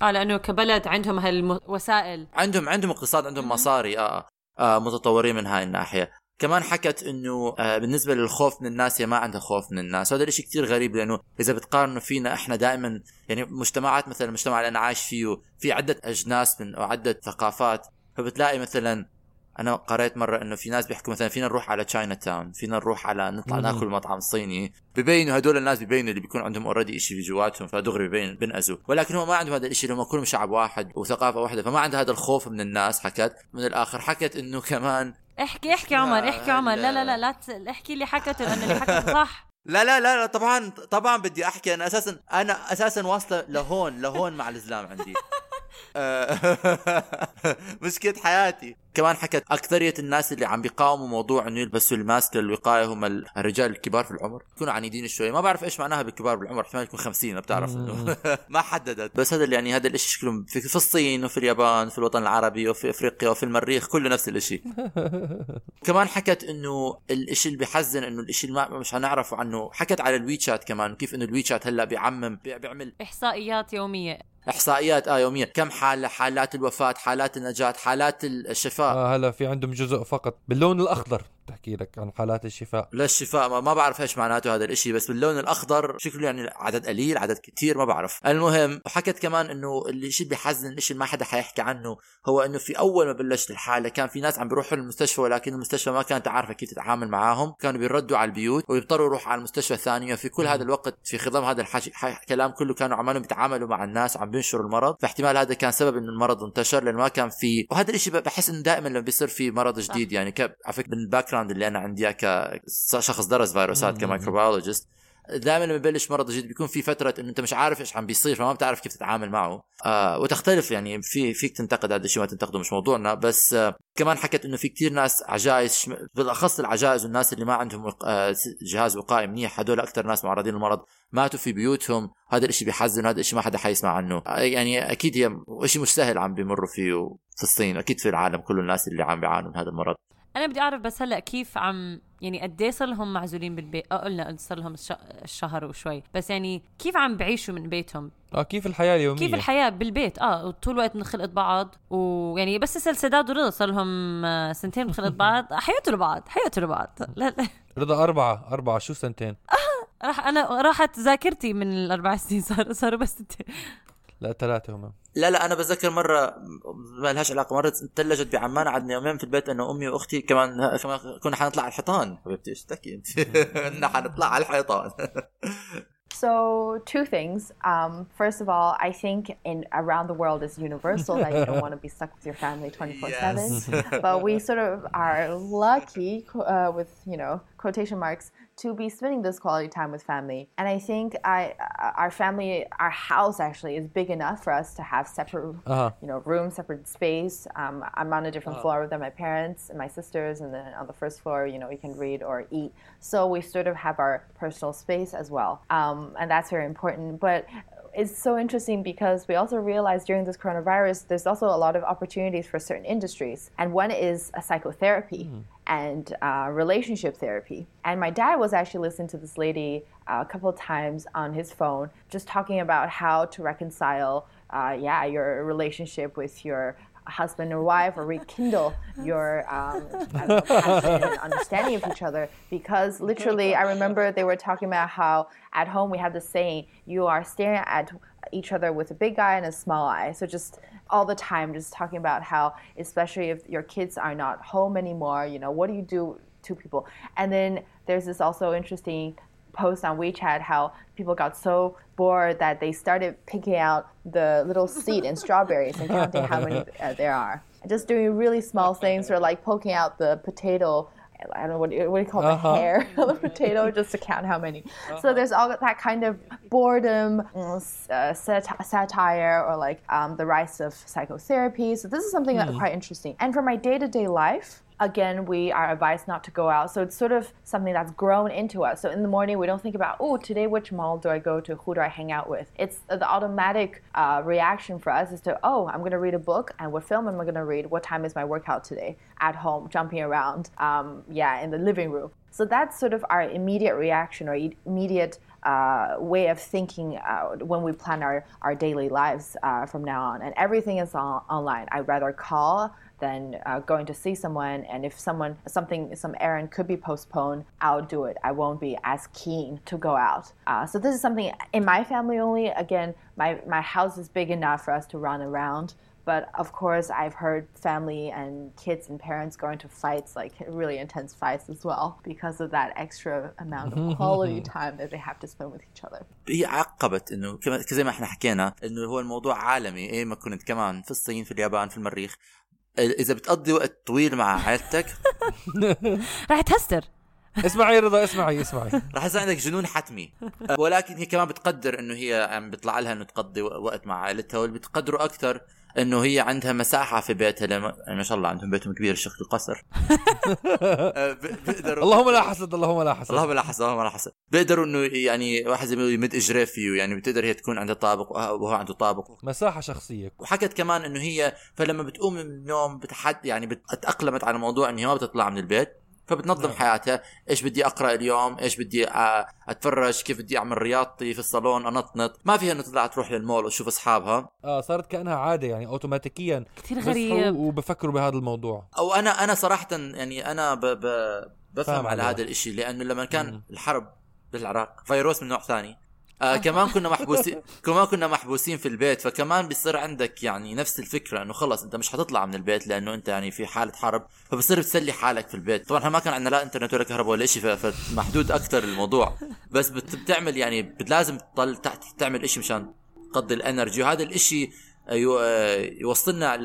Speaker 2: آه لأنه كبلد عندهم هالوسائل.
Speaker 4: عندهم عندهم اقتصاد عندهم مصاري آه, آه متطورين من هاي الناحية. كمان حكت إنه آه بالنسبة للخوف من الناس هي ما عندها خوف من الناس. وهذا الشيء كثير غريب لأنه إذا بتقارنوا فينا إحنا دائما يعني مجتمعات مثلا المجتمع اللي أنا عايش فيه في عدة أجناس من وعده ثقافات فبتلاقي مثلا أنا قريت مرة إنه في ناس بيحكوا مثلا فينا نروح على Chinatown فينا نروح على نطلع ناكل مطعم صيني. ببينوا هدول الناس ببينوا اللي بيكون عندهم already شيء في جواتهم فدغري ببين بنأذوا ولكن هو ما عندهم هذا الشيء هم كلهم شعب واحد وثقافة واحدة فما عنده هذا الخوف من الناس حكت. من الآخر حكت إنه كمان
Speaker 2: احكي احكي عمر احكي عمر. لا لا لا لا. احكي اللي حكته لأنه اللي حكته صح.
Speaker 4: لا لا لا لا طبعا طبعا بدي أحكي. أنا أساسا أنا أساسا واصلة لهون لهون مع الإسلام عندي. آه، مشكلة حياتي. كمان حكت أكثرية الناس اللي عم بيقاوموا موضوع إنه يلبسوا الماسك للوقاية هم الرجال الكبار في العمر. يكونوا عنيدين شوي. ما بعرف إيش معناها بالكبار بالعمر. احتمال يكون 50 ما بتعرف إنه. ما حددت. بس هذا اللي يعني هذا الشيء شكله في, في الصين وفي اليابان في الوطن العربي وفي أفريقيا وفي المريخ كله نفس الشيء كمان حكت إنه الإشي اللي بحزن إنه الإشي اللي ما مش هنعرفه عنه. حكت على الويتشات كمان كيف إنه الويتشات هلأ بيعمم بي- بيعمل
Speaker 2: إحصائيات يومية.
Speaker 4: إحصائيات آه يوميا. كم حاله حالات الوفاة حالات النجاة حالات الشفاء؟
Speaker 1: آه هلا في عندهم جزء فقط. باللون الأخضر. تحكي لك عن حالات الشفاء؟
Speaker 4: للشفاء ما, ما بعرف إيش معناته هذا الإشي بس باللون الأخضر شكله يعني عدد قليل عدد كتير ما بعرف. المهم وحكت كمان إنه الشيء اللي بيحزن الشيء اللي ما حدا حيحكي عنه هو إنه في أول ما بلشت الحالة كان في ناس عم بيروحوا للمستشفى ولكن المستشفى ما كانت عارفة كيف تتعامل معاهم. كانوا بيردوا على البيوت ويضطروا يروحوا على المستشفى الثانية. وفي كل هذا الوقت في خضم هذا الحكي كلام كله كانوا عمالهم بيتعاملوا مع الناس وعم بينشروا المرض. فاحتمال هذا كان سبب إنه المرض انتشر لأنه ما كان في وهذا الشيء بحس إنه دائما لما بيصير في مرض جديد يعني. على فكرة ال background اللي أنا عندي إياه كشخص درس فيروسات ك microbiologist دائما لما يبلش مرض جديد بيكون في فترة إنه أنت مش عارف إيش عم بيصير فما بتعرف كيف تتعامل معه. آه وتختلف يعني في فيك تنتقد هذا الشيء ما تنتقده مش موضوعنا. بس آه كمان حكت إنه في كتير ناس عجائز بالأخص العجائز والناس اللي ما عندهم آه جهاز وقائي منيح هدول أكثر ناس معرضين للمرض. ماتوا في بيوتهم هذا الإشي بيحزن هذا الإشي ما حدا حيسمع عنه. آه يعني أكيد هي اشي مش سهل عم بيمروا فيه في الصين أكيد في العالم كل الناس اللي عم بيعانوا من هذا المرض.
Speaker 2: أنا بدي أعرف بس هلأ كيف عم يعني قد إيه صار لهم معزولين بالبيت؟ آه قلنا صار لهم الش- الشهر وشوي. بس يعني كيف عم بعيشوا من بيتهم؟
Speaker 1: آه كيف الحياة اليومية؟
Speaker 2: كيف الحياة بالبيت؟ آه طول الوقت من خلقه بعض ويعني بس يصير سداد ورضا صار لهم آه، سنتين من خلقه بعض. حيقتلوا بعض حيقتلوا بعض لا لا.
Speaker 1: رضا أربعة أربعة شو سنتين؟
Speaker 2: راح أنا راحت ذاكرتي من الأربع سنين صار صاروا بس سنتين.
Speaker 1: لا ثلاثة هم
Speaker 4: لا لا انا بتذكر مره ما لهاش علاقه مره ثلجت بعمان قعدنا يومين في البيت انا وامي واختي كمان كمان كنا حنطلع على الحيطان حبيبتي ايش تحكي انت كنا حنطلع على الحيطان
Speaker 3: So two things. Um, first of all, I think in around the world is universal that you don't want to be stuck with your family twenty four seven. But we sort of are lucky, uh, with you know quotation marks, to be spending this quality time with family. And I think I, uh, our family, our house actually is big enough for us to have separate,
Speaker 1: Uh-huh.
Speaker 3: you know, room, separate space. Um, I'm on a different floor than my parents and my sisters, and then on the first floor, you know, we can read or eat. So we sort of have our personal space as well, um, and that's very important. But it's so interesting because we also realized during this coronavirus, there's also a lot of opportunities for certain industries, and one is a psychotherapy and uh, relationship therapy. And my dad was actually listening to this lady uh, a couple of times on his phone, just talking about how to reconcile, uh, yeah, your relationship with your husband or wife, or rekindle your um, know, understanding of each other. Because literally, I remember they were talking about how at home we have the saying: you are staring at each other with a big eye and a small eye. So just all the time, just talking about how, especially if your kids are not home anymore, you know, what do you do to people? And then there's this also interesting post on WeChat how people got so bored that they started picking out the little seed in strawberries and counting how many uh, there are. Just doing really small things or like poking out the potato. I don't know what do you, what do you call
Speaker 1: Uh-huh.
Speaker 3: the hair of the potato just to count how many. So there's all that kind of boredom, mm, uh, sat- satire, or like um, the rise of psychotherapy. So this is something that's quite interesting. And for my day to day life, again, we are advised not to go out. So it's sort of something that's grown into us. So in the morning, we don't think about, oh, today which mall do I go to? Who do I hang out with? It's the automatic uh, reaction for us is to, oh, I'm going to read a book, and what film am I going to read? What time is my workout today? At home, jumping around, um, yeah, in the living room. So that's sort of our immediate reaction or immediate uh, way of thinking uh, when we plan our, our daily lives uh, from now on. And everything is on, online. I'd rather call than uh, going to see someone. And if someone, something, some errand could be postponed, I'll do it. I won't be as keen to go out. Uh, so this is something in my family only. Again, my, my house is big enough for us to run around. But of course, I've heard family and kids and parents go into fights, like really intense fights as well, because of that extra amount of quality time that they have to spend with each other.
Speaker 4: هي عقبت انه كما زي ما احنا حكينا انه هو الموضوع عالمي ايه ما كنت كمان في الصين في اليابان في المريخ إذا بتقضي وقت طويل مع عائلتك
Speaker 2: رح تهستر.
Speaker 1: اسمعي رضا اسمعي اسمعي.
Speaker 4: رح يصير عندك جنون حتمي. ولكن هي كمان بتقدر إنه هي عم بيطلع لها إنه تقضي وقت مع عائلتها واللي بتقدره أكثر إنه هي عندها مساحة في بيتها لما يعني ما شاء الله عندهم بيتهم كبير شكل قصر أه، ب- بيقدروا
Speaker 1: اللهم لا حسد اللهم لا حسد.
Speaker 4: اللهم لا حسن اللهم لا حسن بيقدروا إنه يعني واحد زي ما يمد إجريه فيه يعني بتقدر هي تكون عندها طابق وهو عنده طابق.
Speaker 1: مساحة شخصية.
Speaker 4: وحكت كمان إنه هي فلما بتقوم من النوم بتحد يعني بتأقلمت على موضوع إنه هي ما بتطلع من البيت. فبتنظم
Speaker 1: نعم.
Speaker 4: حياتها. إيش بدي أقرأ اليوم؟ إيش بدي أ- أتفرج؟ كيف بدي أعمل رياضتي في الصالون؟ أنطنط؟ ما فيها إنه تطلع تروح للمول وتشوف أصحابها.
Speaker 1: آه صارت كأنها عادة يعني اوتوماتيكيا
Speaker 2: كثير غريب.
Speaker 1: وبفكروا بهذا الموضوع.
Speaker 4: أو أنا أنا صراحة يعني أنا ب ب بفهم على. هذا الإشي لأنه لما كان
Speaker 1: مم.
Speaker 4: الحرب بالعراق فيروس من نوع ثاني. آه كمان كنا محبوسين كمان كنا محبوسين في البيت فكمان بيصير عندك يعني نفس الفكرة إنه خلص أنت مش حتطلع من البيت لأنه أنت يعني في حالة حرب فبصير بتسلي حالك في البيت. طبعا ما كان عندنا لا إنترنت ولا كهرباء ولا شيء فمحدود أكثر الموضوع. بس بت- بتعمل يعني لازم تضل تحت تعمل إشي مشان تقضي الإنرجي وهذا الإشي يو- آه، يوصلنا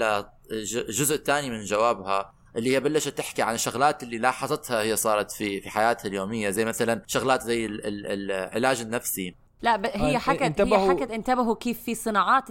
Speaker 4: لجزء ثاني من جوابها اللي هي بلشت تحكي عن الشغلات اللي لاحظتها هي صارت في في حياتها اليومية زي مثلا شغلات زي ال- ال- العلاج النفسي.
Speaker 2: لا ب... هي
Speaker 1: آه،
Speaker 2: حكت هي
Speaker 1: انتبهوا-
Speaker 2: حكت انتبهوا كيف في صناعات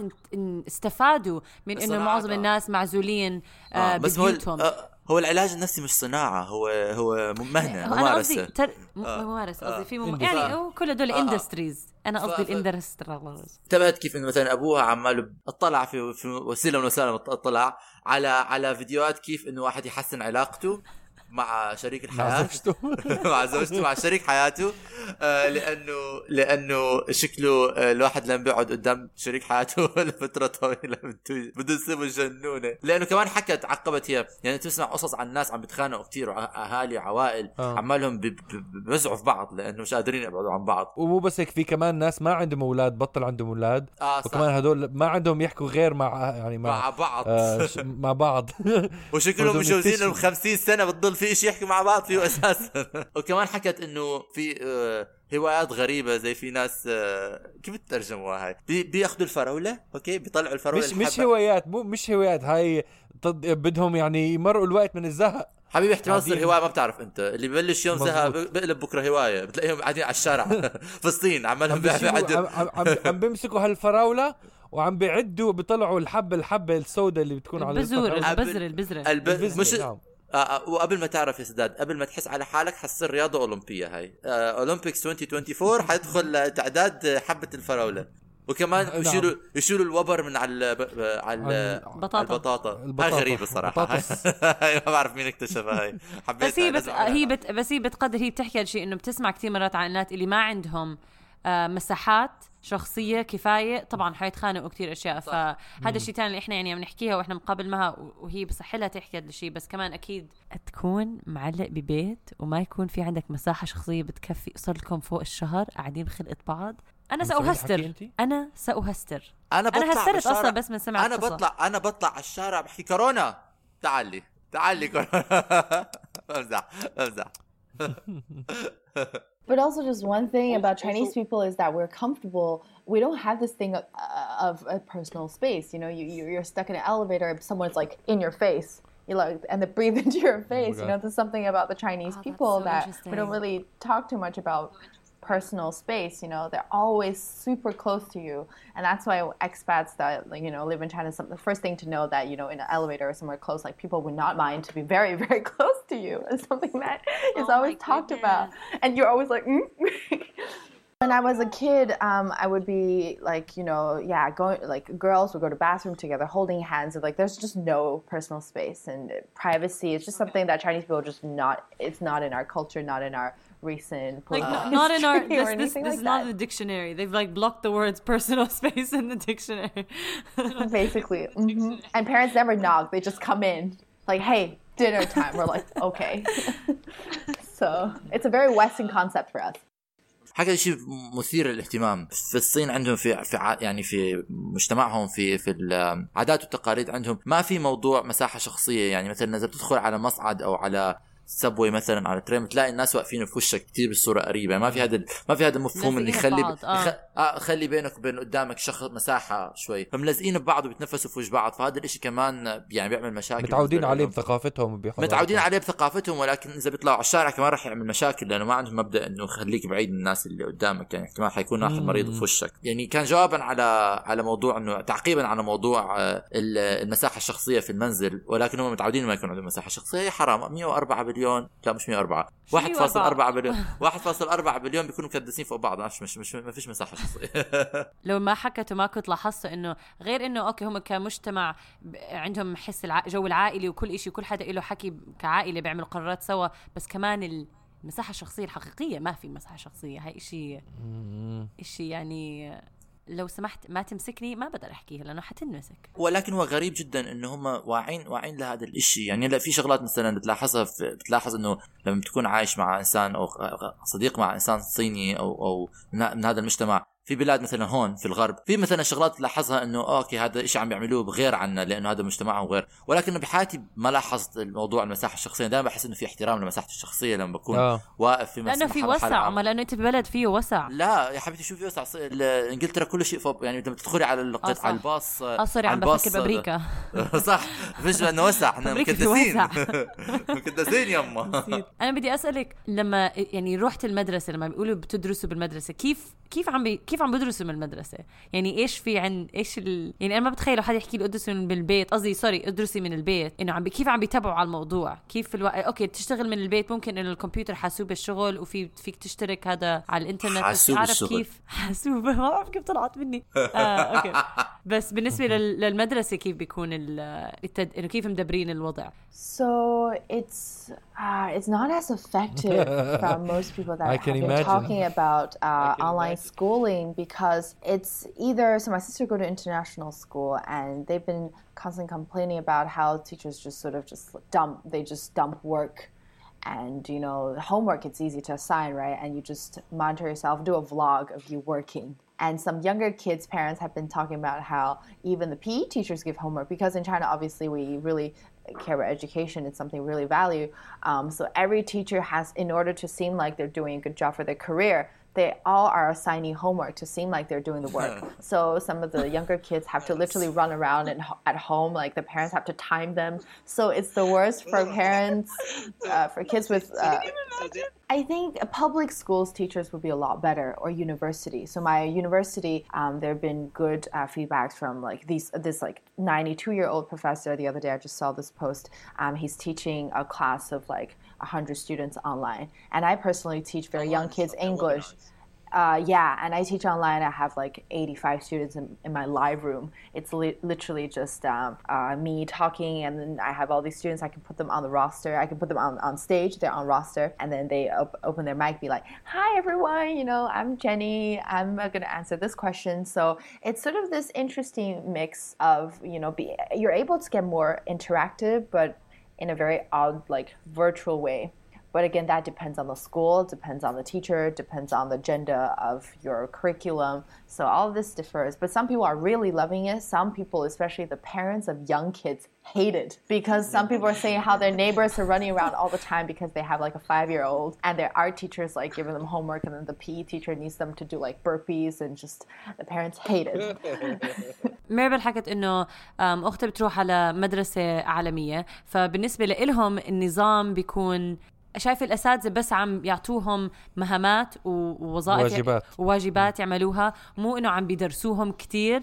Speaker 2: استفادوا من
Speaker 4: إنه
Speaker 2: معظم
Speaker 4: آه.
Speaker 2: الناس معزولين آه
Speaker 4: آه بس هو آه هو العلاج النفسي مش صناعة هو هو
Speaker 2: مهنة قصدي
Speaker 4: ممارسة
Speaker 2: تر... م-
Speaker 4: آه.
Speaker 2: ممارسة
Speaker 4: آه.
Speaker 2: قصدي في مم... يعني هو كل هدول
Speaker 4: آه، آه.
Speaker 2: industries
Speaker 4: أنا
Speaker 2: قصدي
Speaker 4: ال
Speaker 2: industries
Speaker 4: انتبهت كيف إنه مثلا أبوها عماله اطلع في في وسيلة من وسائل اطلع على على فيديوهات كيف إنه واحد يحسن علاقته مع شريك
Speaker 1: مع
Speaker 4: الحياة.
Speaker 1: زوجته.
Speaker 4: مع زوجته مع شريك حياته. آه لأنه لأنه شكله آه الواحد لما بيقعد قدام شريك حياته لفترة طويلة. بده بده يصيبه جنونه لأنه كمان حكت عقبت هي. يعني تسمع قصص عن ناس عم بيتخانقوا كثير أهالي عوائل.
Speaker 1: آه.
Speaker 4: عمالهم بي- بي- بيوزعوا في بعض لأنه مش قادرين يبعدوا عن بعض.
Speaker 1: ومو بس هيك في كمان ناس ما عندهم أولاد بطل عندهم
Speaker 4: أولاد. صح.
Speaker 1: وكمان هدول ما عندهم يحكوا غير مع يعني مع
Speaker 4: مع بعض.
Speaker 1: آه مع بعض.
Speaker 4: وشكلهم متجوزين
Speaker 1: يكتشفوا.
Speaker 4: 50 سنة بتضل في شيء يحكوا مع بعض فيه أساسا وكمان حكت إنه في آه، هوايات غريبة زي في ناس آه، كيف بترجموها هاي بي- بيأخذوا الفراوله okay بيطلعوا الفراوله
Speaker 1: مش مش. هوايات مو مش هوايات هاي طد بدهم يعني يمرقوا الوقت من الزهق
Speaker 4: حبيبي احتمال تصير. هواية ما بتعرف أنت اللي ببلش يوم زهق. بقلب بكرة هواية بتلاقيهم قاعدين على الشارع في الصين عمالهم
Speaker 1: عم عم, عم, عم بيمسكوا هالفراولة وعم بيعدوا بيطلعوا الحبة الحبة السوداء اللي بتكون على
Speaker 2: البذور
Speaker 1: الفراولة.
Speaker 2: البذره البذرة
Speaker 4: الب...
Speaker 1: البذرة،
Speaker 4: مش وقبل ما تعرف يا سداد قبل ما تحس على حالك حتصير رياضة أولمبية هاي آه، اولمبيكس 2024 حيدخل تعداد حبة الفراولة وكمان
Speaker 1: نعم.
Speaker 4: يشيلوا يشيلوا الوبر من على ال- على ال-
Speaker 1: عن-
Speaker 2: بطاطا.
Speaker 4: البطاطا هاي
Speaker 1: البطاطا.
Speaker 4: غريبة صراحة هاي ما بعرف مين اكتشفها هاي حبيتها
Speaker 2: بس هي بس. هي بت بس هي بتقدر هي بتحكي هالشيء إنه بتسمع كثير مرات عن الناس اللي ما عندهم آه، مساحات شخصية كفاية. طبعا حيتخانقوا كثير أشياء فهذا الشيء ثاني اللي إحنا يعني عم نحكيها وإحنا مقابل معها وهي بصح لها تحكي هذا الشيء. بس كمان أكيد تكون معلق ببيت وما يكون في عندك مساحة شخصية بتكفي صار لكم فوق الشهر قاعدين بخلقه بعض. أنا
Speaker 1: سأهستر؟
Speaker 2: أنا سأهستر.
Speaker 4: أنا بطلع
Speaker 2: أنا هسترت. أصلا بس من سمع أنا.
Speaker 4: بطلع أنا بطلع على الشارع بحكي كورونا. تعال لي تعال لي كورونا. بمزح بمزح.
Speaker 3: But also, just one thing about Chinese people is that we're comfortable. We don't have this thing of, uh, of a personal space. You know, you you- you're stuck in an elevator, someone's like in your face. You like, and they breathe into your face. you know, there's something about the Chinese
Speaker 2: Oh,
Speaker 3: people
Speaker 2: so
Speaker 3: that we don't really talk too much about. Personal space. You know, they're always super close to you, and that's why expats that you know live in China. Some the first thing to know that you know in an elevator or somewhere close, like people would not mind to be very very close to you. It's something that is
Speaker 2: Oh
Speaker 3: always talked about, and you're always like. Mm? When I was a kid, um, I would be like, you know, yeah, going like girls would go to bathroom together, holding hands, and like there's just no personal space and privacy. It's just something that Chinese people just not. It's not in our culture, not in our recent
Speaker 2: Like
Speaker 3: political
Speaker 2: n- not in our this, this, this
Speaker 3: like
Speaker 2: is not the dictionary. They've like blocked the words personal space in the dictionary.
Speaker 3: basically. Mhm. And parents never knock; they just come in, like, "Hey, dinner time." We're like, "Okay." so it's a very Western concept for us.
Speaker 4: حاجة شيء مثير للاهتمام في الصين عندهم في في ع- يعني في مجتمعهم في في العادات والتقاليد عندهم ما في موضوع مساحه شخصيه يعني مثلا اذا بتدخل على مصعد أو على سبوي مثلا على ترين بتلاقي الناس واقفين في وشك كثير بالصورة قريبة ما في هذا ال- ما في هذا المفهوم اللي يخلي
Speaker 2: ببعض، آه.
Speaker 4: يخ... آه خلي بينك وبين قدامك شخص مساحة شوي فملزقين ببعض وبيتنفسوا في وجه بعض فهذا الإشي كمان يعني بيعمل مشاكل
Speaker 1: متعودين عليه. بثقافتهم.
Speaker 4: متعودين عليه بثقافتهم ولكن إذا بيطلعوا على الشارع كمان راح يعمل مشاكل لأنه ما عندهم مبدأ إنه خليك بعيد من الناس اللي قدامك يعني احتمال حيكون
Speaker 1: آخر.
Speaker 4: مريض في وشك يعني كان جوابا على على موضوع انه تعقيبا على موضوع آه، ال- المساحة الشخصية في المنزل ولكن هم متعودين ما يكون عندهم مساحة شخصية هي حرام 104 بليون لا مش 104
Speaker 2: شو
Speaker 4: 1.4 بليون 1.4 بليون بيكونوا مكدسين فوق بعض. مش مش, مش ما فيش مساحة شخصية.
Speaker 2: لو ما حكت وما كنت لاحظت إنه غير إنه okay هم كمجتمع عندهم حس الع... جو العائلي وكل شيء وكل حدا له حكي كعائلة بيعملوا قرارات سوا بس كمان المساحة الشخصية الحقيقية ما في مساحة شخصية. هاي شيء. شيء يعني لو سمحت ما تمسكني ما بقدر أحكيها لأنه حتنمسك.
Speaker 4: ولكن هو غريب جدا إنه هم واعين واعين لهذا الإشي. يعني هلا في شغلات مثلا بتلاحظها بتلاحظ إنه لما بتكون عايش مع إنسان أو صديق مع إنسان صيني أو أو من هذا المجتمع في بلاد مثلا هون في الغرب في مثلا شغلات تلاحظها إنه okay هذا الشيء عم بيعملوه بغير عنا لأنه هذا مجتمعهم غير. ولكن بحياتي ما لاحظت الموضوع المساحة الشخصية. دائما بحس إنه في احترام لمساحتي الشخصية لما بكون
Speaker 1: آه.
Speaker 4: واقف في مس-
Speaker 2: لأنه في وسع. ما لأنه أنت ببلد فيه وسع.
Speaker 4: لا يا حبيبتي شوفي وسع؟ ص- ال- إنجلترا كل شيء فوق يعني لما تدخلي على القط. على الباص
Speaker 2: آه sorry
Speaker 4: على
Speaker 2: عم
Speaker 4: الباص
Speaker 2: بفكر بأمريكا.
Speaker 4: صح. فيش انه وسع
Speaker 2: إحنا في
Speaker 4: مكدسين.
Speaker 2: وسع.
Speaker 4: مكدسين يما
Speaker 2: أنا بدي أسألك لما يعني رحت المدرسة لما بيقولوا بتدرسوا بالمدرسة كيف كيف عم بي كيف عم بدرسوا من المدرسة؟ يعني إيش في عند إيش ال... يعني أنا ما بتخيل حدا يحكي لي ادرسي من بالبيت قصدي sorry ادرسي من البيت. إنه عم. كيف عم بيتابعوا على الموضوع؟ كيف في الوقت okay تشتغل من البيت ممكن إنه الكمبيوتر حاسوب الشغل وفي فيك تشترك هذا على الإنترنت بس
Speaker 4: حاسوب
Speaker 2: عارف
Speaker 4: الشغل.
Speaker 2: كيف حاسوب ما بعرف كيف طلعت مني. آه okay. بس بالنسبة لل... للمدرسة كيف بيكون ال... التد... إنه كيف مدبرين الوضع؟
Speaker 3: So it's uh, it's not as effective from most people that
Speaker 1: I
Speaker 3: have
Speaker 1: can
Speaker 3: been
Speaker 1: imagine.
Speaker 3: talking about uh, online
Speaker 1: imagine.
Speaker 3: schooling because it's either so my sister go to international school and they've been constantly complaining about how teachers just sort of just dump they just dump work and you know homework it's easy to assign right and you just monitor yourself do a vlog of you working and some younger kids parents have been talking about how even the PE teachers give homework because in China obviously we really care about education it's something really value. Um, so every teacher has in order to seem like they're doing a good job for their career they all are assigning homework to seem like they're doing the work. so some of the younger kids have to literally run around and at home, like the parents have to time them. So it's the worst for parents, uh, for kids with. Uh, I think public schools teachers would be a lot better, or university. So my university, um, there have been good uh, feedbacks from like these this like 92 year old professor. The other day, I just saw this post. Um, he's teaching a class of like 100 students online, and I personally teach very young kids English. Uh, yeah, and I teach online. I have like 85 students in, in my live room. It's li- literally just um, uh, me talking, and then I have all these students. I can put them on the roster. I can put them on, on stage. They're on roster, and then they op- open their mic, be like, "Hi, everyone. You know, I'm Jenny. I'm uh, gonna answer this question." So it's sort of this interesting mix of you know, be you're able to get more interactive, but in a very odd, like virtual way. But again, that depends on the school, depends on the teacher, depends on the agenda of your curriculum. So all this differs. But some people are really loving it. Some people, especially the parents of young kids, hate it because some people are saying how their neighbors are running around all the time because they have like a five-year-old and their art teachers like giving them homework and then the PE teacher needs them to do like burpees and just the parents hate it.
Speaker 2: ميربل حكت إنه اختها بتروح على مدرسة عالمية. فبالنسبة لهم النظام بيكون شايف الأساتذة بس عم يعطوهم مهامات ووظائف
Speaker 1: واجبات.
Speaker 2: وواجبات يعملوها. مو إنه عم بيدرسوهم كثير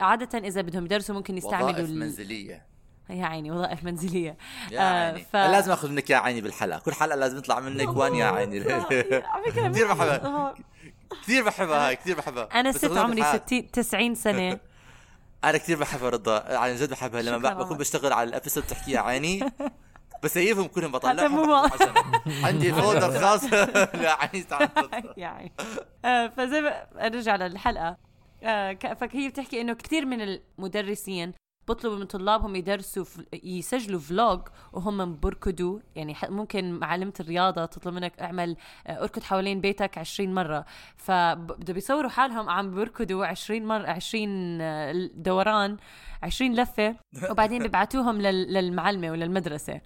Speaker 2: عادة إذا بدهم يدرسوا ممكن يستعملوا
Speaker 4: وظائف منزلية.
Speaker 2: يا عيني وظائف منزلية.
Speaker 4: يا
Speaker 2: آه،
Speaker 4: عيني.
Speaker 2: ف-
Speaker 4: لازم آخذ منك يا عيني بالحلقة. كل حلقة لازم يطلع منك وان يا عيني.
Speaker 2: على فكرة
Speaker 4: كثير بحبها كثير بحبها هاي كثير بحبها. أنا
Speaker 2: ست عمري
Speaker 4: الحلقات-
Speaker 2: 60 90 سنة.
Speaker 4: أنا كثير بحبها رضا عن جد بحبها. لما بكون. بشتغل على ال episode بتحكي يا عيني ب save
Speaker 2: هم كلهم
Speaker 4: بطلعهم عندي folder خاص. لا عيني تعال
Speaker 2: يعني. آه، فزي ما نرجع للحلقة. آه، فهي بتحكي إنه كثير من المدرسين بطلبوا من طلابهم يدرسوا. يسجلوا vlog وهم بركضوا يعني ممكن معلمة الرياضة تطلب منك اعمل آه، اركض حوالين بيتك 20 مرة. فبدهم بيصوروا حالهم عم بركضوا 20 مرة 20 آه، دوران 20 لفة. وبعدين بيبعتوهم لل... للمعلمة وللمدرسة.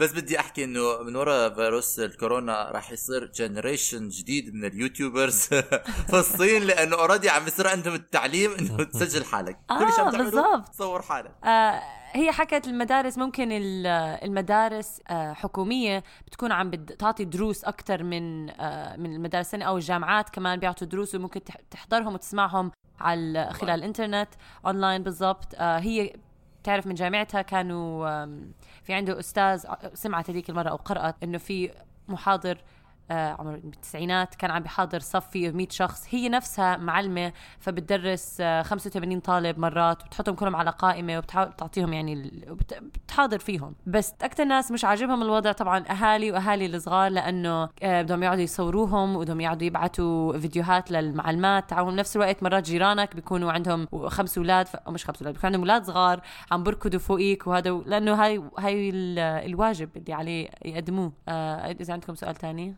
Speaker 4: بس بدي أحكي إنه من وراء فيروس الكورونا راح يصير generation جديد من اليوتيوبرز في الصين لأنه already عم بيصير عندهم التعليم إنه تسجل حالك. كل شيء
Speaker 2: آه،
Speaker 4: عم
Speaker 2: بالضبط.
Speaker 4: تصور حالك.
Speaker 2: آه هي حكت المدارس ممكن ال- المدارس آه حكومية بتكون عم بد- تعطي دروس أكثر من آه من المدارس أو الجامعات كمان بيعطوا دروس وممكن تح- تحضرهم وتسمعهم على خلال الإنترنت أونلاين بالضبط. آه هي بتعرف من جامعتها كانوا في عنده أستاذ ع- سمعت هذيك المرة أو قرأت إنه في محاضر عمر بالتسعينات كان عم بيحاضر صف فيه 100 شخص. هي نفسها معلمة فبتدرس آه، 85 طالب مرات وبتحطهم كلهم على قائمة وبتعطيهم يعني بتحاضر فيهم. بس أكثر ناس مش عاجبهم الوضع طبعا أهالي وأهالي الصغار لأنه آه، بدهم يقعدوا يصوروهم وبدهم يقعدوا يبعتوا فيديوهات للمعلمات. تعاون بنفس الوقت مرات جيرانك بيكونوا عندهم خمس أولاد ف... مش خمس أولاد بيكون عندهم أولاد صغار عم بركضوا فوقيك وهذا لأنه هاي هاي ال- الواجب اللي عليه يقدموه. آه، إذا عندكم سؤال تاني؟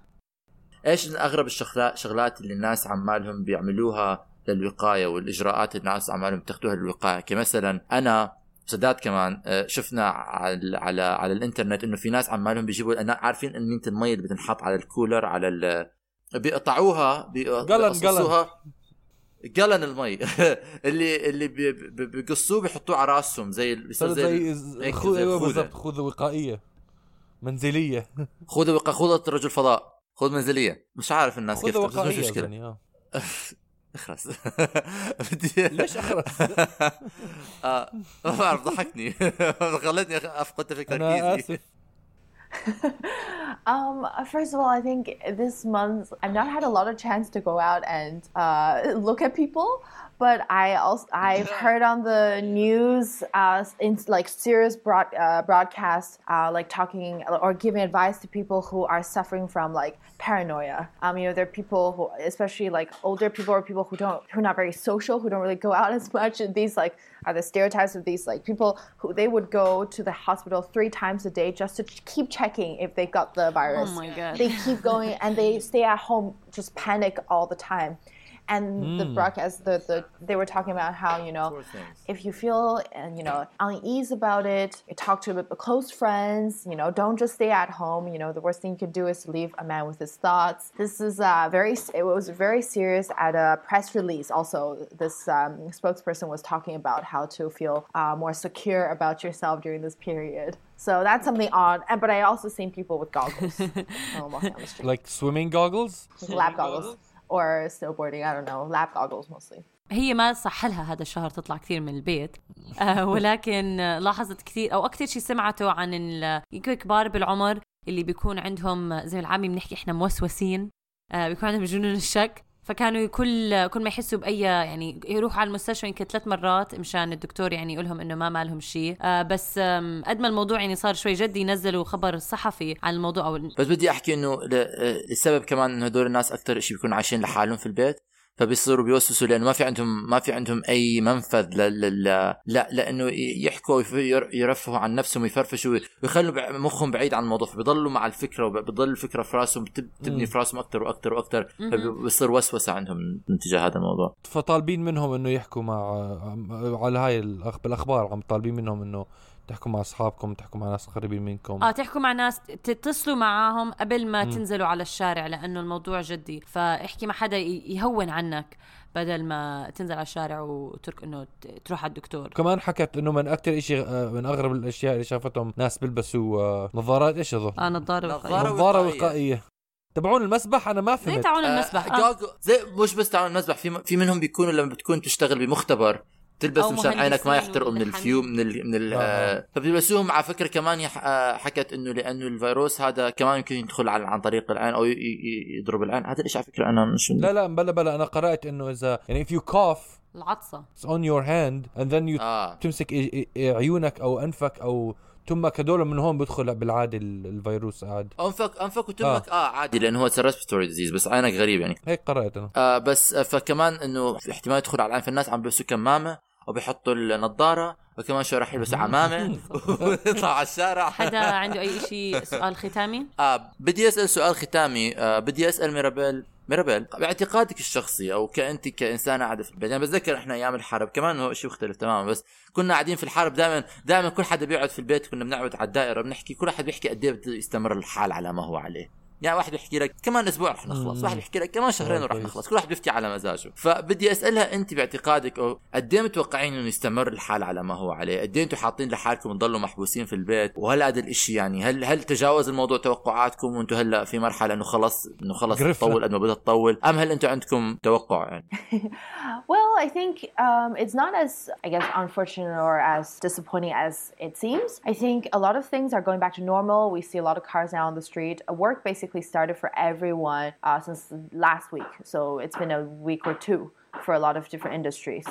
Speaker 4: إيش أغرب الشغلات شغلات اللي الناس عمالهم بيعملوها للوقاية والإجراءات اللي الناس عمالهم بتاخذوها للوقاية؟ كمثلا أنا سداد كمان آه، شفنا على على على الإنترنت إنه في ناس عمالهم بيجيبوا أنا عارفين إن أنت المي اللي بتنحط على الكولر على ال بيقطعوها بي-
Speaker 1: قلن-
Speaker 4: بيقصصوها قلن المي اللي اللي بي- بي- بيقصوه بيحطوه على رأسهم زي بيصير
Speaker 1: صار
Speaker 4: زي
Speaker 1: زي.
Speaker 4: زي أيوه.
Speaker 1: بالضبط خوذه وقائية منزلية.
Speaker 4: خذ وق- خوذة رجل فضاء خوذ منزلية. مش عارف الناس كيف تقصد، مش مشكلة.
Speaker 1: يعني آه.
Speaker 4: اخرس. بدي
Speaker 1: ليش أخرس؟
Speaker 4: آه، ما بعرف ضحكني. خلتني أفقد تفكير
Speaker 1: أنا
Speaker 4: تركيزي.
Speaker 1: آسف.
Speaker 3: Um, first of all, I think this month I've not had a lot of chance to go out and uh, look at people, but I also I've heard on the news uh, in like serious broad, uh, broadcasts uh, like talking or giving advice to people who are suffering from like paranoia. Um, you know, there are people who, especially like older people or people who don't who are not very social, who don't really go out as much. And these like are the stereotypes of these like people who they would go to the hospital three times a day just to keep checking if they got the virus.
Speaker 2: Oh my God.
Speaker 3: They keep going and they stay at home, just panic all the time. And the broadcast, the, the they were talking about how you know if you feel and you know unease about it, you talk to close friends. You know, don't just stay at home. You know, the worst thing you could do is to leave a man with his thoughts. This is uh, very. It was very serious at a press release. Also, this um, spokesperson was talking about how to feel uh, more secure about yourself during this period. So that's something odd. And but I also seen people with goggles walking on the street,
Speaker 1: like swimming goggles
Speaker 3: like lab goggles or snowboarding. I don't know, lab goggles mostly.
Speaker 2: هي ما صح لها هذا الشهر تطلع كثير من البيت آه ولكن لاحظت كثير أو أكثر شيء سمعته عن ال- يمكن كبار بالعمر اللي بيكون عندهم زي العامي بنحكي إحنا موسوسين آه بيكون عندهم جنون الشك فكانوا كل كل ما يحسوا بأي يعني يروحوا على المستشفى يمكن ثلاث مرات مشان الدكتور يعني يقول لهم إنه ما مالهم شيء آه بس قد ما الموضوع يعني صار شوي جدي نزلوا خبر صحفي عن الموضوع أو
Speaker 4: بس بدي أحكي إنه ل- السبب كمان إنه هدول الناس أكثر شيء بيكونوا عايشين لحالهم في البيت. فبيصيروا بيوسوسوا لأنه ما في عندهم ما في عندهم أي منفذ ل... ل... ل... لا لأنه يحكوا يرفهوا عن نفسهم ويفرفشوا ويخلوا مخهم بعيد عن الموضوع فبيضلوا مع الفكرة وبتضل الفكرة في راسهم بتبني في راسهم أكثر وأكثر وأكثر فبيصير وسوسة عندهم من تجاه هذا الموضوع
Speaker 1: فطالبين منهم إنه يحكوا مع على هاي. بالأخبار عم طالبين منهم إنه تحكوا مع أصحابكم تحكوا مع ناس قريبين منكم
Speaker 2: آه تحكوا مع ناس تتصلوا معاهم قبل ما
Speaker 1: مم.
Speaker 2: تنزلوا على الشارع لأنه الموضوع جدي فاحكي مع حدا يهون عنك بدل ما تنزل على الشارع وترك إنه تروح على الدكتور
Speaker 1: كمان حكت إنه من أكثر شيء من أغرب الأشياء اللي شافتهم ناس بيلبسوا آه، نظارات إيش هذول
Speaker 2: آه نظارة
Speaker 4: نظارة
Speaker 2: وقاية.
Speaker 1: نظارة
Speaker 4: وقائية.
Speaker 1: وقائية تبعون المسبح أنا ما
Speaker 2: زي
Speaker 1: فهمت
Speaker 2: تعاون المسبح
Speaker 4: آه
Speaker 2: آه.
Speaker 4: زي مش بس تعاون المسبح في في منهم بيكونوا لما بتكون تشتغل بمختبر تلبس مشان عينك ما يحترقوا من. الفيوم من ال من ال
Speaker 1: آه.
Speaker 4: آه فبيلبسوهم. على فكرة كمان يح- آه، حكت إنه لأنه الفيروس هذا كمان يمكن يدخل عن عن طريق العين أو ي- ي- يضرب العين. هذا الشيء على فكرة أنا مش
Speaker 1: لا لا بلا بلا. أنا قرأت إنه اذا يعني if you cough
Speaker 2: العطسة.
Speaker 1: it's on your hand and then you
Speaker 4: آه.
Speaker 1: تمسك عيونك أو أنفك أو تمك هدول من هون بيدخل بالعاده ال- الفيروس قاعد
Speaker 4: انفك أنفك وتمك آه, آه عادي. لأنه هو respiratory disease بس عينك غريب يعني.
Speaker 1: هيك قرأت أنا.
Speaker 4: آه بس آه فكمان إنه احتمال يدخل على العين فالناس عم بيلبسوا كمامة وبيحطوا النظاره وكمان شوي راح يلبسوا عمامة. ويطلع على الشارع.
Speaker 2: حدا عنده أي شيء سؤال ختامي؟
Speaker 4: آه بدي أسأل سؤال ختامي. آه بدي أسأل ميرابيل ميرابيل باعتقادك الشخصي أو كأنت كانسانه قاعدة في البيت يعني بتذكر إحنا أيام الحرب كمان هو شيء مختلف تماما بس كنا قاعدين في الحرب دائما دائما كل حدا بيقعد في البيت كنا بنقعد على الدائرة بنحكي كل واحد بيحكي قد إيه بده يستمر الحال على ما هو عليه. يعني واحد بيحكي لك كمان أسبوع رح نخلص. واحد بيحكي لك كمان شهرين ورح
Speaker 1: كويس.
Speaker 4: نخلص كل واحد بيفتي على مزاجه فبدي أسألها أنت باعتقادك أو قد إيه متوقعين إنه يستمر الحال على ما هو عليه قد إيه أنتم حاطين لحالكم تضلوا محبوسين في البيت وهل هذا الإشي يعني هل هل تجاوز الموضوع توقعاتكم وأنتم هلأ في مرحلة إنه خلص إنه خلص. تطول قد ما بدها تطول أم هل أنتم عندكم توقع يعني
Speaker 3: Well, I think um, it's not as, I guess, unfortunate or as disappointing as it seems. I think a lot of things are going back to normal. We see a lot of cars now on the street. Work basically started for everyone uh, since last week. So it's been a week or two for a lot of different industries.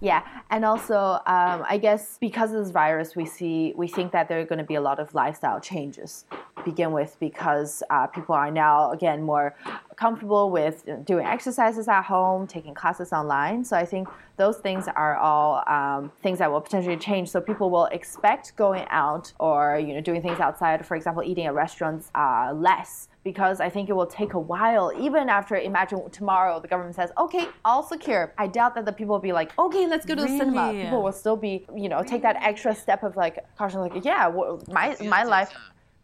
Speaker 3: Yeah, and also um, I guess because of this virus, we see we think that there are going to be a lot of lifestyle changes. to Begin with, because uh, people are now again more comfortable with doing exercises at home, taking classes online. So I think those things are all um, things that will potentially change. So people will expect going out or you know doing things outside, for example, eating at restaurants uh, less because I think it will take a while. Even after, imagine tomorrow the government says, okay, all secure. I doubt that the people will be like, okay, let's go to the cinema. People will still be, you know, take that extra step of like caution, like, yeah, well, my my life.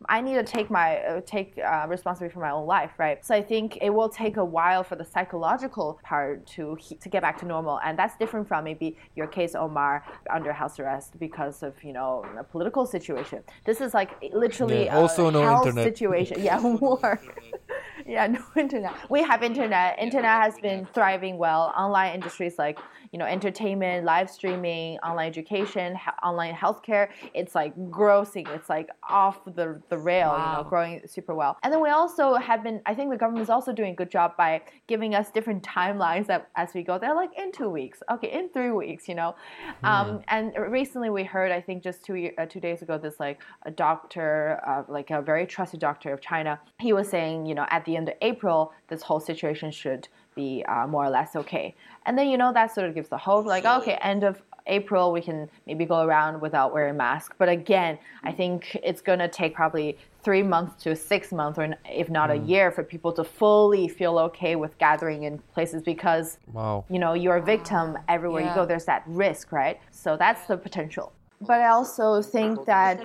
Speaker 3: I need to take my uh, take uh, responsibility for my own life, right? So I think it will take a while for the psychological part to he- to get back to normal, and that's different from maybe your case, Omar, under house arrest because of you know a political situation. This is like literally
Speaker 1: Yeah, also
Speaker 3: a
Speaker 1: no
Speaker 3: health
Speaker 1: internet.
Speaker 3: situation. Yeah, war. yeah, no internet. We have internet. Internet has been thriving well. Online industries like you know entertainment, live streaming, online education, he- online healthcare. It's like grossing. It's like off the the rail. You know, growing super well. And then we also have been. I think the government is also doing a good job by giving us different timelines that as we go. They're like in two weeks. Okay, in three weeks. You know, um, and recently we heard. I think just two uh, two days ago, this like a doctor, uh, like a very trusted doctor of China, he was saying, you know, at the end of April, this whole situation should be uh, more or less okay. And then you know that sort of gives the hope, like okay, end of April we can maybe go around without wearing masks. But again, I mm. think it's gonna take probably three months to six months, or if not mm. a year, for people to fully feel okay with gathering in places because
Speaker 1: wow.
Speaker 3: you know you're a victim everywhere
Speaker 2: yeah.
Speaker 3: you go. There's that risk, right? So that's the potential. But I also think that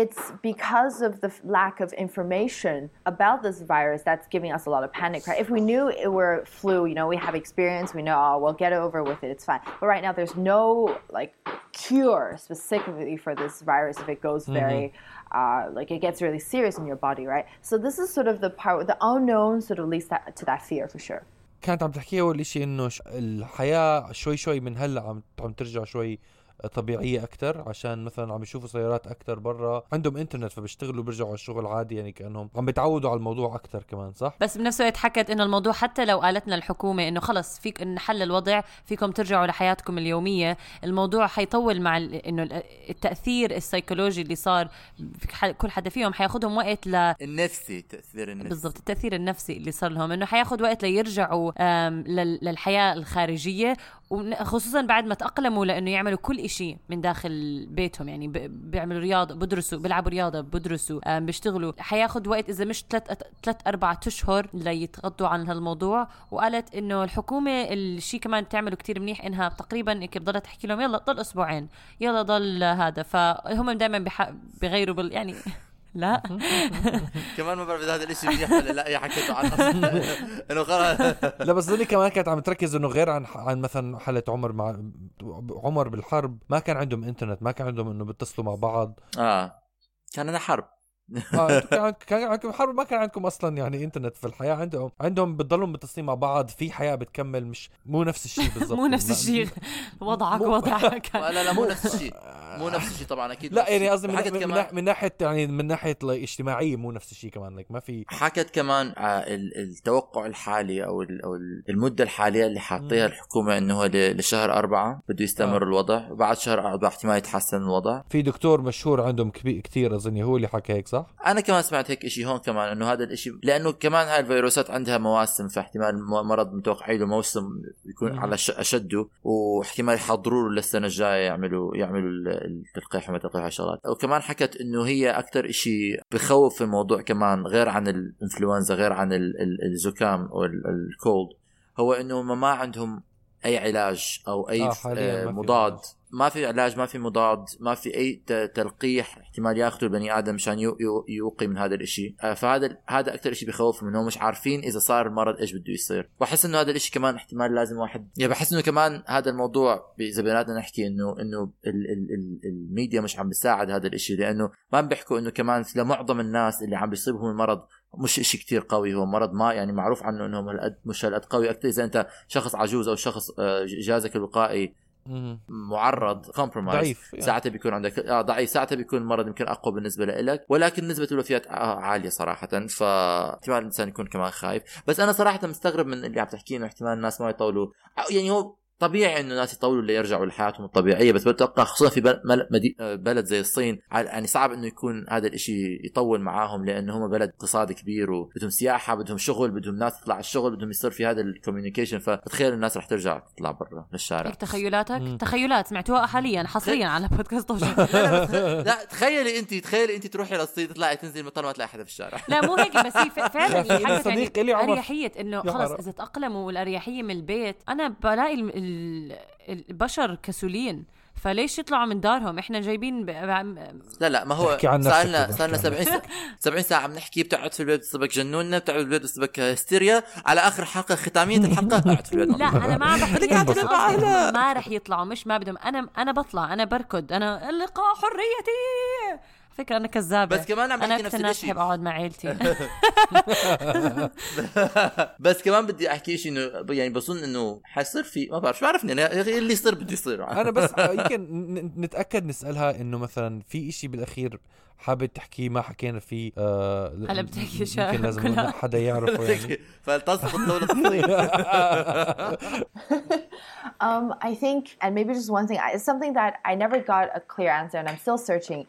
Speaker 3: it's because of the f- lack of information about this virus that's giving us a lot of panic. Right? If we knew it were flu, you know, we have experience, we know, oh, we'll get over with it, it's fine. But right now, there's no like cure specifically for this virus if it goes very, uh, like it gets really serious in your body, right? So this is sort of the part, the unknown sort of leads that, to that fear for sure.
Speaker 1: كانت عم تحكي اول شيء انه ش- الحياه شوي شوي من هلا عم عم ترجع شوي طبيعية أكثر عشان مثلا عم يشوفوا سيارات أكثر برا. عندهم إنترنت فبيشتغلوا بيرجعوا على الشغل عادي يعني كأنهم عم بيتعودوا على الموضوع أكثر كمان صح؟
Speaker 2: بس بنفس الوقت حكت إنه الموضوع حتى لو قالتنا الحكومة إنه خلص فيك نحل الوضع فيكم ترجعوا لحياتكم اليومية. الموضوع حيطول مع إنه ال- التأثير السيكولوجي اللي صار كل حدا فيهم حياخذهم وقت ل
Speaker 4: النفسي تأثير النفسي.
Speaker 2: بالضبط التأثير النفسي اللي صار لهم. إنه حياخذ وقت ليرجعوا للحياة الخارجية وخصوصا بعد ما تأقلموا لأنه يعملوا كل إشي من داخل بيتهم يعني بيعملوا رياضة بدرسوا بيلعبوا رياضة بدرسوا آم، بيشتغلوا حياخد وقت إذا مش ثلاث ثلاث أربعة أشهر ليتغطوا عن هالموضوع وقالت إنه الحكومة الشيء كمان بتعمله كتير منيح إنها تقريبا بضلها تحكي لهم يلا ضل أسبوعين يلا ضل هذا فهم دائما. بغيروا بال يعني لا.
Speaker 4: كمان ما بعرف إذا هذا الشيء منيح ولا لا. هي حكيته عن أصلا. إنه خلص
Speaker 1: لا بس ظني كمان كانت عم تركز إنه غير عن عن مثلا حالة عمر مع عمر بالحرب. ما كان عندهم إنترنت ما كان عندهم إنه بيتصلوا مع بعض.
Speaker 4: آه. كان أنا حرب.
Speaker 1: آه كان عندكم- كان عندكم حرب ما كان عندكم أصلا يعني إنترنت في الحياة عندهم عندهم بتضلوا متصلين مع بعض في حياة بتكمل مش مو نفس الشيء بالضبط
Speaker 2: مو نفس الشيء وضعك وضعك
Speaker 4: لا لا مو نفس الشيء مو نفس الشيء طبعا أكيد
Speaker 1: لا يعني. قصدي من, من, من, من ناحية يعني من ناحية اجتماعية مو نفس الشيء كمان ما في
Speaker 4: حكت كمان ال- التوقع الحالي أو ال- أو ال- المدة الحالية اللي حاطيها. الحكومة إنه هو ل- لشهر أربعة بده يستمر
Speaker 1: آه.
Speaker 4: الوضع وبعد شهر أربعة احتمال يتحسن الوضع
Speaker 1: في دكتور مشهور عندهم كبير كثير أظني هو اللي حكى هيك صح؟
Speaker 4: أنا كمان سمعت هيك شيء هون كمان إنه هذا الإشي لأنه كمان هاي الفيروسات عندها مواسم فاحتمال مرض متوقع له موسم يكون
Speaker 1: مم.
Speaker 4: على أشده واحتمال يحضروا له للسنه الجاية يعملوا يعملوا ال- التلقيح وما تلقيح الشغلات وكمان حكت إنه هي أكثر شيء بخوف في الموضوع كمان غير عن الإنفلونزا غير عن ال- ال- الزكام أو ال- الكولد هو إنه ما عندهم أي علاج أو أي
Speaker 1: آه،
Speaker 4: مضاد. ما في علاج ما في مضاد ما في أي تلقيح احتمال ياخذه البني آدم مشان يو- يو- يوقي من هذا الإشي. آه، فهذا هذا أكثر شيء بخوف انه مش عارفين إذا صار المرض إيش بده يصير. وأحس إنه هذا الإشي كمان احتمال لازم واحد يعني بحس إنه كمان هذا الموضوع إذا بيناتنا نحكي إنه إنه ال ال ال الميديا مش عم بيساعد هذا الإشي. لأنه ما بيحكوا إنه كمان لمعظم الناس اللي عم بيصيبهم المرض مش إشي كتير قوي. هو مرض ما يعني معروف عنه إنه هالقد مش هالقد قوي. أكثر إذا أنت شخص عجوز أو شخص آه، جهازك الوقائي. معرض compromised
Speaker 1: ضعيف يعني.
Speaker 4: ساعتها بيكون عندك آه ضعيف. ساعتها بيكون المرض يمكن أقوى بالنسبة لك ولكن نسبة الوفيات آه عالية صراحة. فاحتمال الإنسان يكون كمان خايف. بس أنا صراحة مستغرب من اللي عم تحكيه انه احتمال الناس ما يطولوا. يعني هو طبيعي إنه الناس يطولوا ليرجعوا لحياتهم الطبيعية بس بتوقع خصوصا في بلد زي الصين يعني صعب إنه يكون هذا الإشي يطول معاهم لأنه هم بلد اقتصادي كبير وبدهم سياحة بدهم شغل بدهم ناس تطلع على الشغل بدهم يصير في هذا ال communication. فتخيل الناس رح ترجع تطلع برا للشارع
Speaker 2: تخيلاتك؟
Speaker 1: مم.
Speaker 2: تخيلات سمعتوها حاليا حصريا على بودكاست
Speaker 4: لا تخيلي انت تخيلي انت تروحي للصين تطلعي تنزلي المطار ما تلاقي حدا في الشارع.
Speaker 2: لا مو هيك بس هي فعلا يعني
Speaker 1: إلي عمر.
Speaker 2: أريحية
Speaker 1: إنه
Speaker 2: خلص. إذا تأقلموا والأريحية من البيت أنا بلاقي البشر كسولين فليش يطلعوا من دارهم؟ إحنا جايبين ب...
Speaker 4: لا لا ما هو
Speaker 1: احكي عن نفسك
Speaker 4: صار لنا
Speaker 1: طبعاً،
Speaker 4: صار لنا
Speaker 1: احكي عن
Speaker 4: 70 ساعة 70 ساعة عم نحكي بتقعد في البيت بتصيبك جنونة بتقعد في البيت بتصيبك هستيريا. على آخر حلقة ختامية الحلقة قاعد في البيت.
Speaker 2: لا أنا ما بحكي ما رح يطلعوا مش ما بدهم. أنا أنا بطلع أنا بركض أنا اللقاء حريتي. فكرة أنا كذابة.
Speaker 4: بس كمان عم
Speaker 2: أنا
Speaker 4: بحكي نفس الشيء
Speaker 2: بحب أقعد مع عيلتي.
Speaker 4: بس كمان بدي أحكي شيء إنه يعني بظن إنه حيصير في ما بعرف شو بعرفني أنا أخي اللي يصير بده يصير؟
Speaker 1: أنا بس يمكن نتأكد نسألها إنه مثلا في إشي بالأخير حابب تحكيه ما حكينا فيه آه
Speaker 2: هلا بتحكي شا-
Speaker 1: يمكن لازم
Speaker 2: كلها.
Speaker 1: حدا يعرفه يعني.
Speaker 4: فلتصق الدولة تصير
Speaker 3: Um, I think, and maybe just one thing, it's something that I never got a clear answer, and I'm still searching.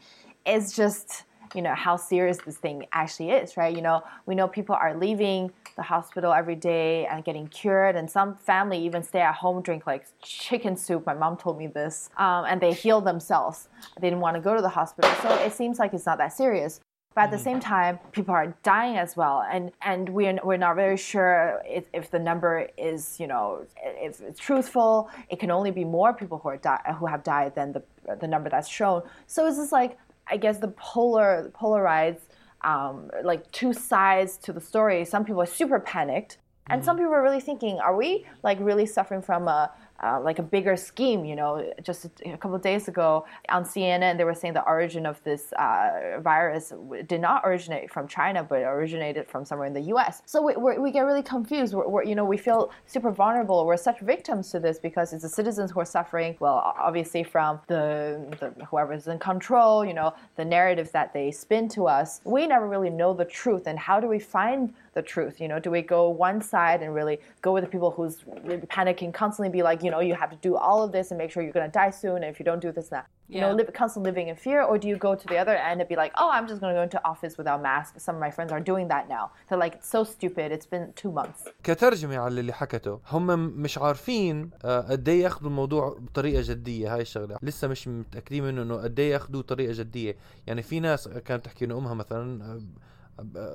Speaker 3: Is just you know how serious this thing actually is, right? You know, we know people are leaving the hospital every day and getting cured, and some family even stay at home drink like chicken soup. My mom told me this, um, and they heal themselves. They didn't want to go to the hospital, so it seems like it's not that serious. But at the same time, people are dying as well, and and we're we're not very sure if, if the number is you know if it's truthful. It can only be more people who are di- who have died than the the number that's shown. So it's just like I guess the polar polarized um, like two sides to the story. Some people are super panicked, and some people are really thinking, are we like really suffering from a uh, like a bigger scheme? You know, just a, a couple of days ago on CNN, they were saying the origin of this uh, virus did not originate from China, but originated from somewhere in the U.S. So we, we get really confused. We're, we're, you know, we feel super vulnerable. We're such victims to this because it's the citizens who are suffering. Well, obviously from the, the whoever's in control. You know, the narratives that they spin to us. We never really know the truth, and how do we find the truth? You know, do we go one side and really go with the people who's really panicking, constantly be like, you know, you have to do all of this and make sure you're going to die soon, and if you don't do this, that. you know,
Speaker 2: Yeah.
Speaker 3: live, constantly living in fear, or do you go to the other end and be like, oh, I'm just going to go into office without mask? Some of my friends are doing that now. They're like, it's so stupid. It's been two months.
Speaker 1: كترجمة على اللي حكته هم م- مش عارفين آه، قد ايه ياخذوا الموضوع بطريقة جدية هاي الشغلة لسه مش متأكدين منه انه قد ايه ياخذوه طريقة جدية يعني في ناس كانت تحكي انه امها مثلا آه، آه،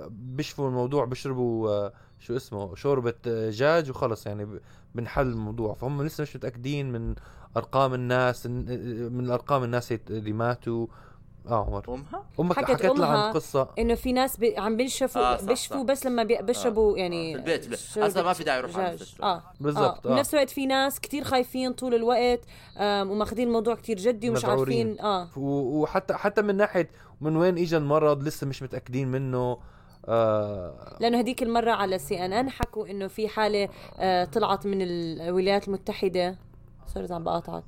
Speaker 1: بيشفوا الموضوع بيشربوا آه، شو اسمه شوربة آه، دجاج وخلص يعني بنحل الموضوع. فهم لسه مش متأكدين من أرقام الناس إن- من أرقام الناس اللي ماتوا. آه عمر
Speaker 4: أمها
Speaker 1: أمك
Speaker 2: حكت
Speaker 1: حكت لها عن قصة
Speaker 2: إنه في ناس بي... عم بينشفوا
Speaker 4: آه،
Speaker 2: آه
Speaker 4: صح،
Speaker 2: بيشفوا
Speaker 4: صح.
Speaker 2: بس لما بي... بيشربوا يعني
Speaker 4: في البيت- أصلاً ما في داعي يروحوا على. المستشفى.
Speaker 2: آه
Speaker 1: بالضبط،
Speaker 2: آه.
Speaker 1: آه.
Speaker 2: بنفس الوقت في ناس كتير خايفين طول الوقت وماخذين الموضوع كتير جدي ومش. عارفين آه
Speaker 1: و- وحتى حتى من ناحية من وين اجى المرض لسه مش متأكدين منه آه
Speaker 2: لأنه هذيك المرة على سي إن إن حكوا إنه في حالة آه طلعت من الولايات المتحدة صرت عم بقاطعك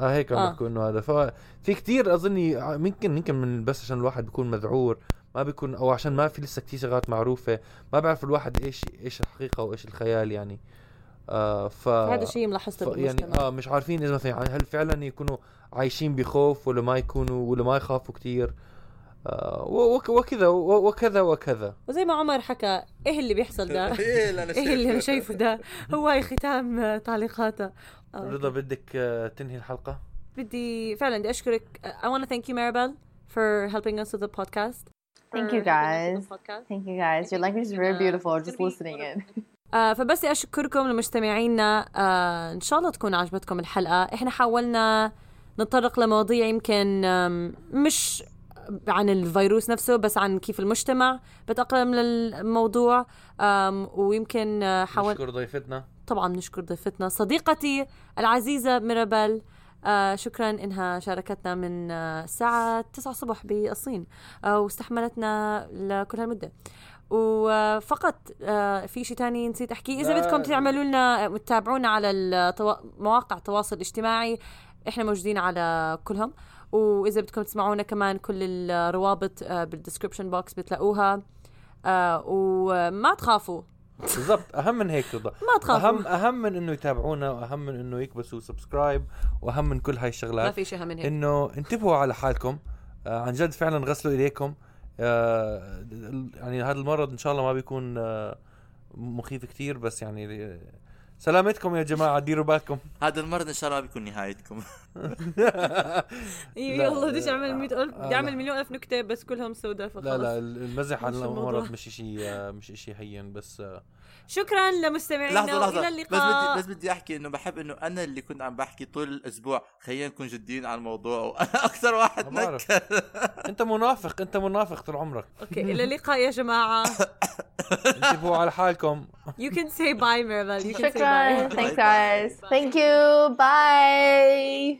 Speaker 1: آه هيك عم
Speaker 2: آه.
Speaker 1: بحكوا انه هذا ففي كتير أظني ممكن ممكن من بس عشان الواحد بيكون مذعور ما بيكون أو عشان ما في لسه كتير شغلات معروفة ما بعرف الواحد إيش إيش الحقيقة وإيش الخيال يعني. آه ف
Speaker 2: هذا الشيء ملاحظته
Speaker 1: يعني
Speaker 2: بالمجتمع.
Speaker 1: آه مش عارفين إذا مثلا هل فعلا يكونوا عايشين بخوف ولا ما يكونوا ولا ما يخافوا كتير. آه وك- وكذا وكذا وكذا.
Speaker 2: وزي ما عمر حكى إيه اللي بيحصل ده؟
Speaker 4: إيه اللي أنا
Speaker 2: إيه اللي أنا شايفه ده؟ هو ختام آه، تعليقاته. آه.
Speaker 1: رضا بدك آه، تنهي الحلقة؟
Speaker 2: بدي فعلا بدي أشكرك. I want to thank you Maribel for helping us with the podcast.
Speaker 3: Thank
Speaker 2: for
Speaker 3: you guys. Thank you guys. Your language is very beautiful. Just listening in.
Speaker 2: آه فبس أشكركم لمستمعينا. آه إن شاء الله تكون عجبتكم الحلقة. إحنا حاولنا نتطرق لمواضيع يمكن مش عن الفيروس نفسه بس عن كيف المجتمع بتأقلم للموضوع. ويمكن آه، حاول
Speaker 1: نشكر ضيفتنا.
Speaker 2: طبعا بنشكر ضيفتنا صديقتي العزيزة ميرابل آه شكرا إنها شاركتنا من آه الساعة 9 الصبح بالصين آه واستحملتنا لكل هالمدة وفقط آه في شيء تاني نسيت أحكيه.
Speaker 1: إذا.
Speaker 2: بدكم تعملوا لنا تتابعونا على مواقع التواصل الاجتماعي إحنا موجودين على كلهم. وإذا بدكم تسمعونا كمان كل الروابط آه بال description box بتلاقوها. آه وما تخافوا.
Speaker 1: بالضبط. أهم من هيك رضا.
Speaker 2: ما تخافوا.
Speaker 1: اهم أهم من إنه يتابعونا وأهم من إنه يكبسوا سبسكرايب وأهم من كل هاي
Speaker 2: ما
Speaker 1: الشغلات
Speaker 2: في شيء أهم من هيك.
Speaker 1: إنه انتبهوا على حالكم. آه عن جد فعلا غسلوا إيديكم. آه يعني هذا المرض إن شاء الله ما بيكون آه مخيف كتير بس يعني سلامتكم يا جماعة ديروا بالكم
Speaker 4: هذا المرض إن شاء الله بيكون نهايتكم
Speaker 2: يلا بديش أعمل 100000
Speaker 1: آه،
Speaker 2: بدي أعمل
Speaker 1: لا.
Speaker 2: مليون ألف نكتة بس كلهم سوداء فخلص
Speaker 1: لا لا المزح عن. المرض مش شيء مش شيء هين بس آه
Speaker 2: شكرا لمستمعينا
Speaker 4: لحظة لحظة.
Speaker 2: وإلى
Speaker 4: بس
Speaker 2: اللقاء.
Speaker 4: بدي بس بدي أحكي إنه بحب إنه أنا اللي كنت عم بحكي طول الأسبوع. خلينا نكون جديين على الموضوع وأنا أكثر واحد
Speaker 1: ما بعرف.
Speaker 4: نكت
Speaker 1: أنت منافق أنت منافق طول عمرك.
Speaker 2: أوكي إلى اللقاء يا جماعة.
Speaker 1: انتبهوا على حالكم.
Speaker 2: You can say bye Maribel you can say bye.
Speaker 3: Thanks, guys. Thank you. Bye.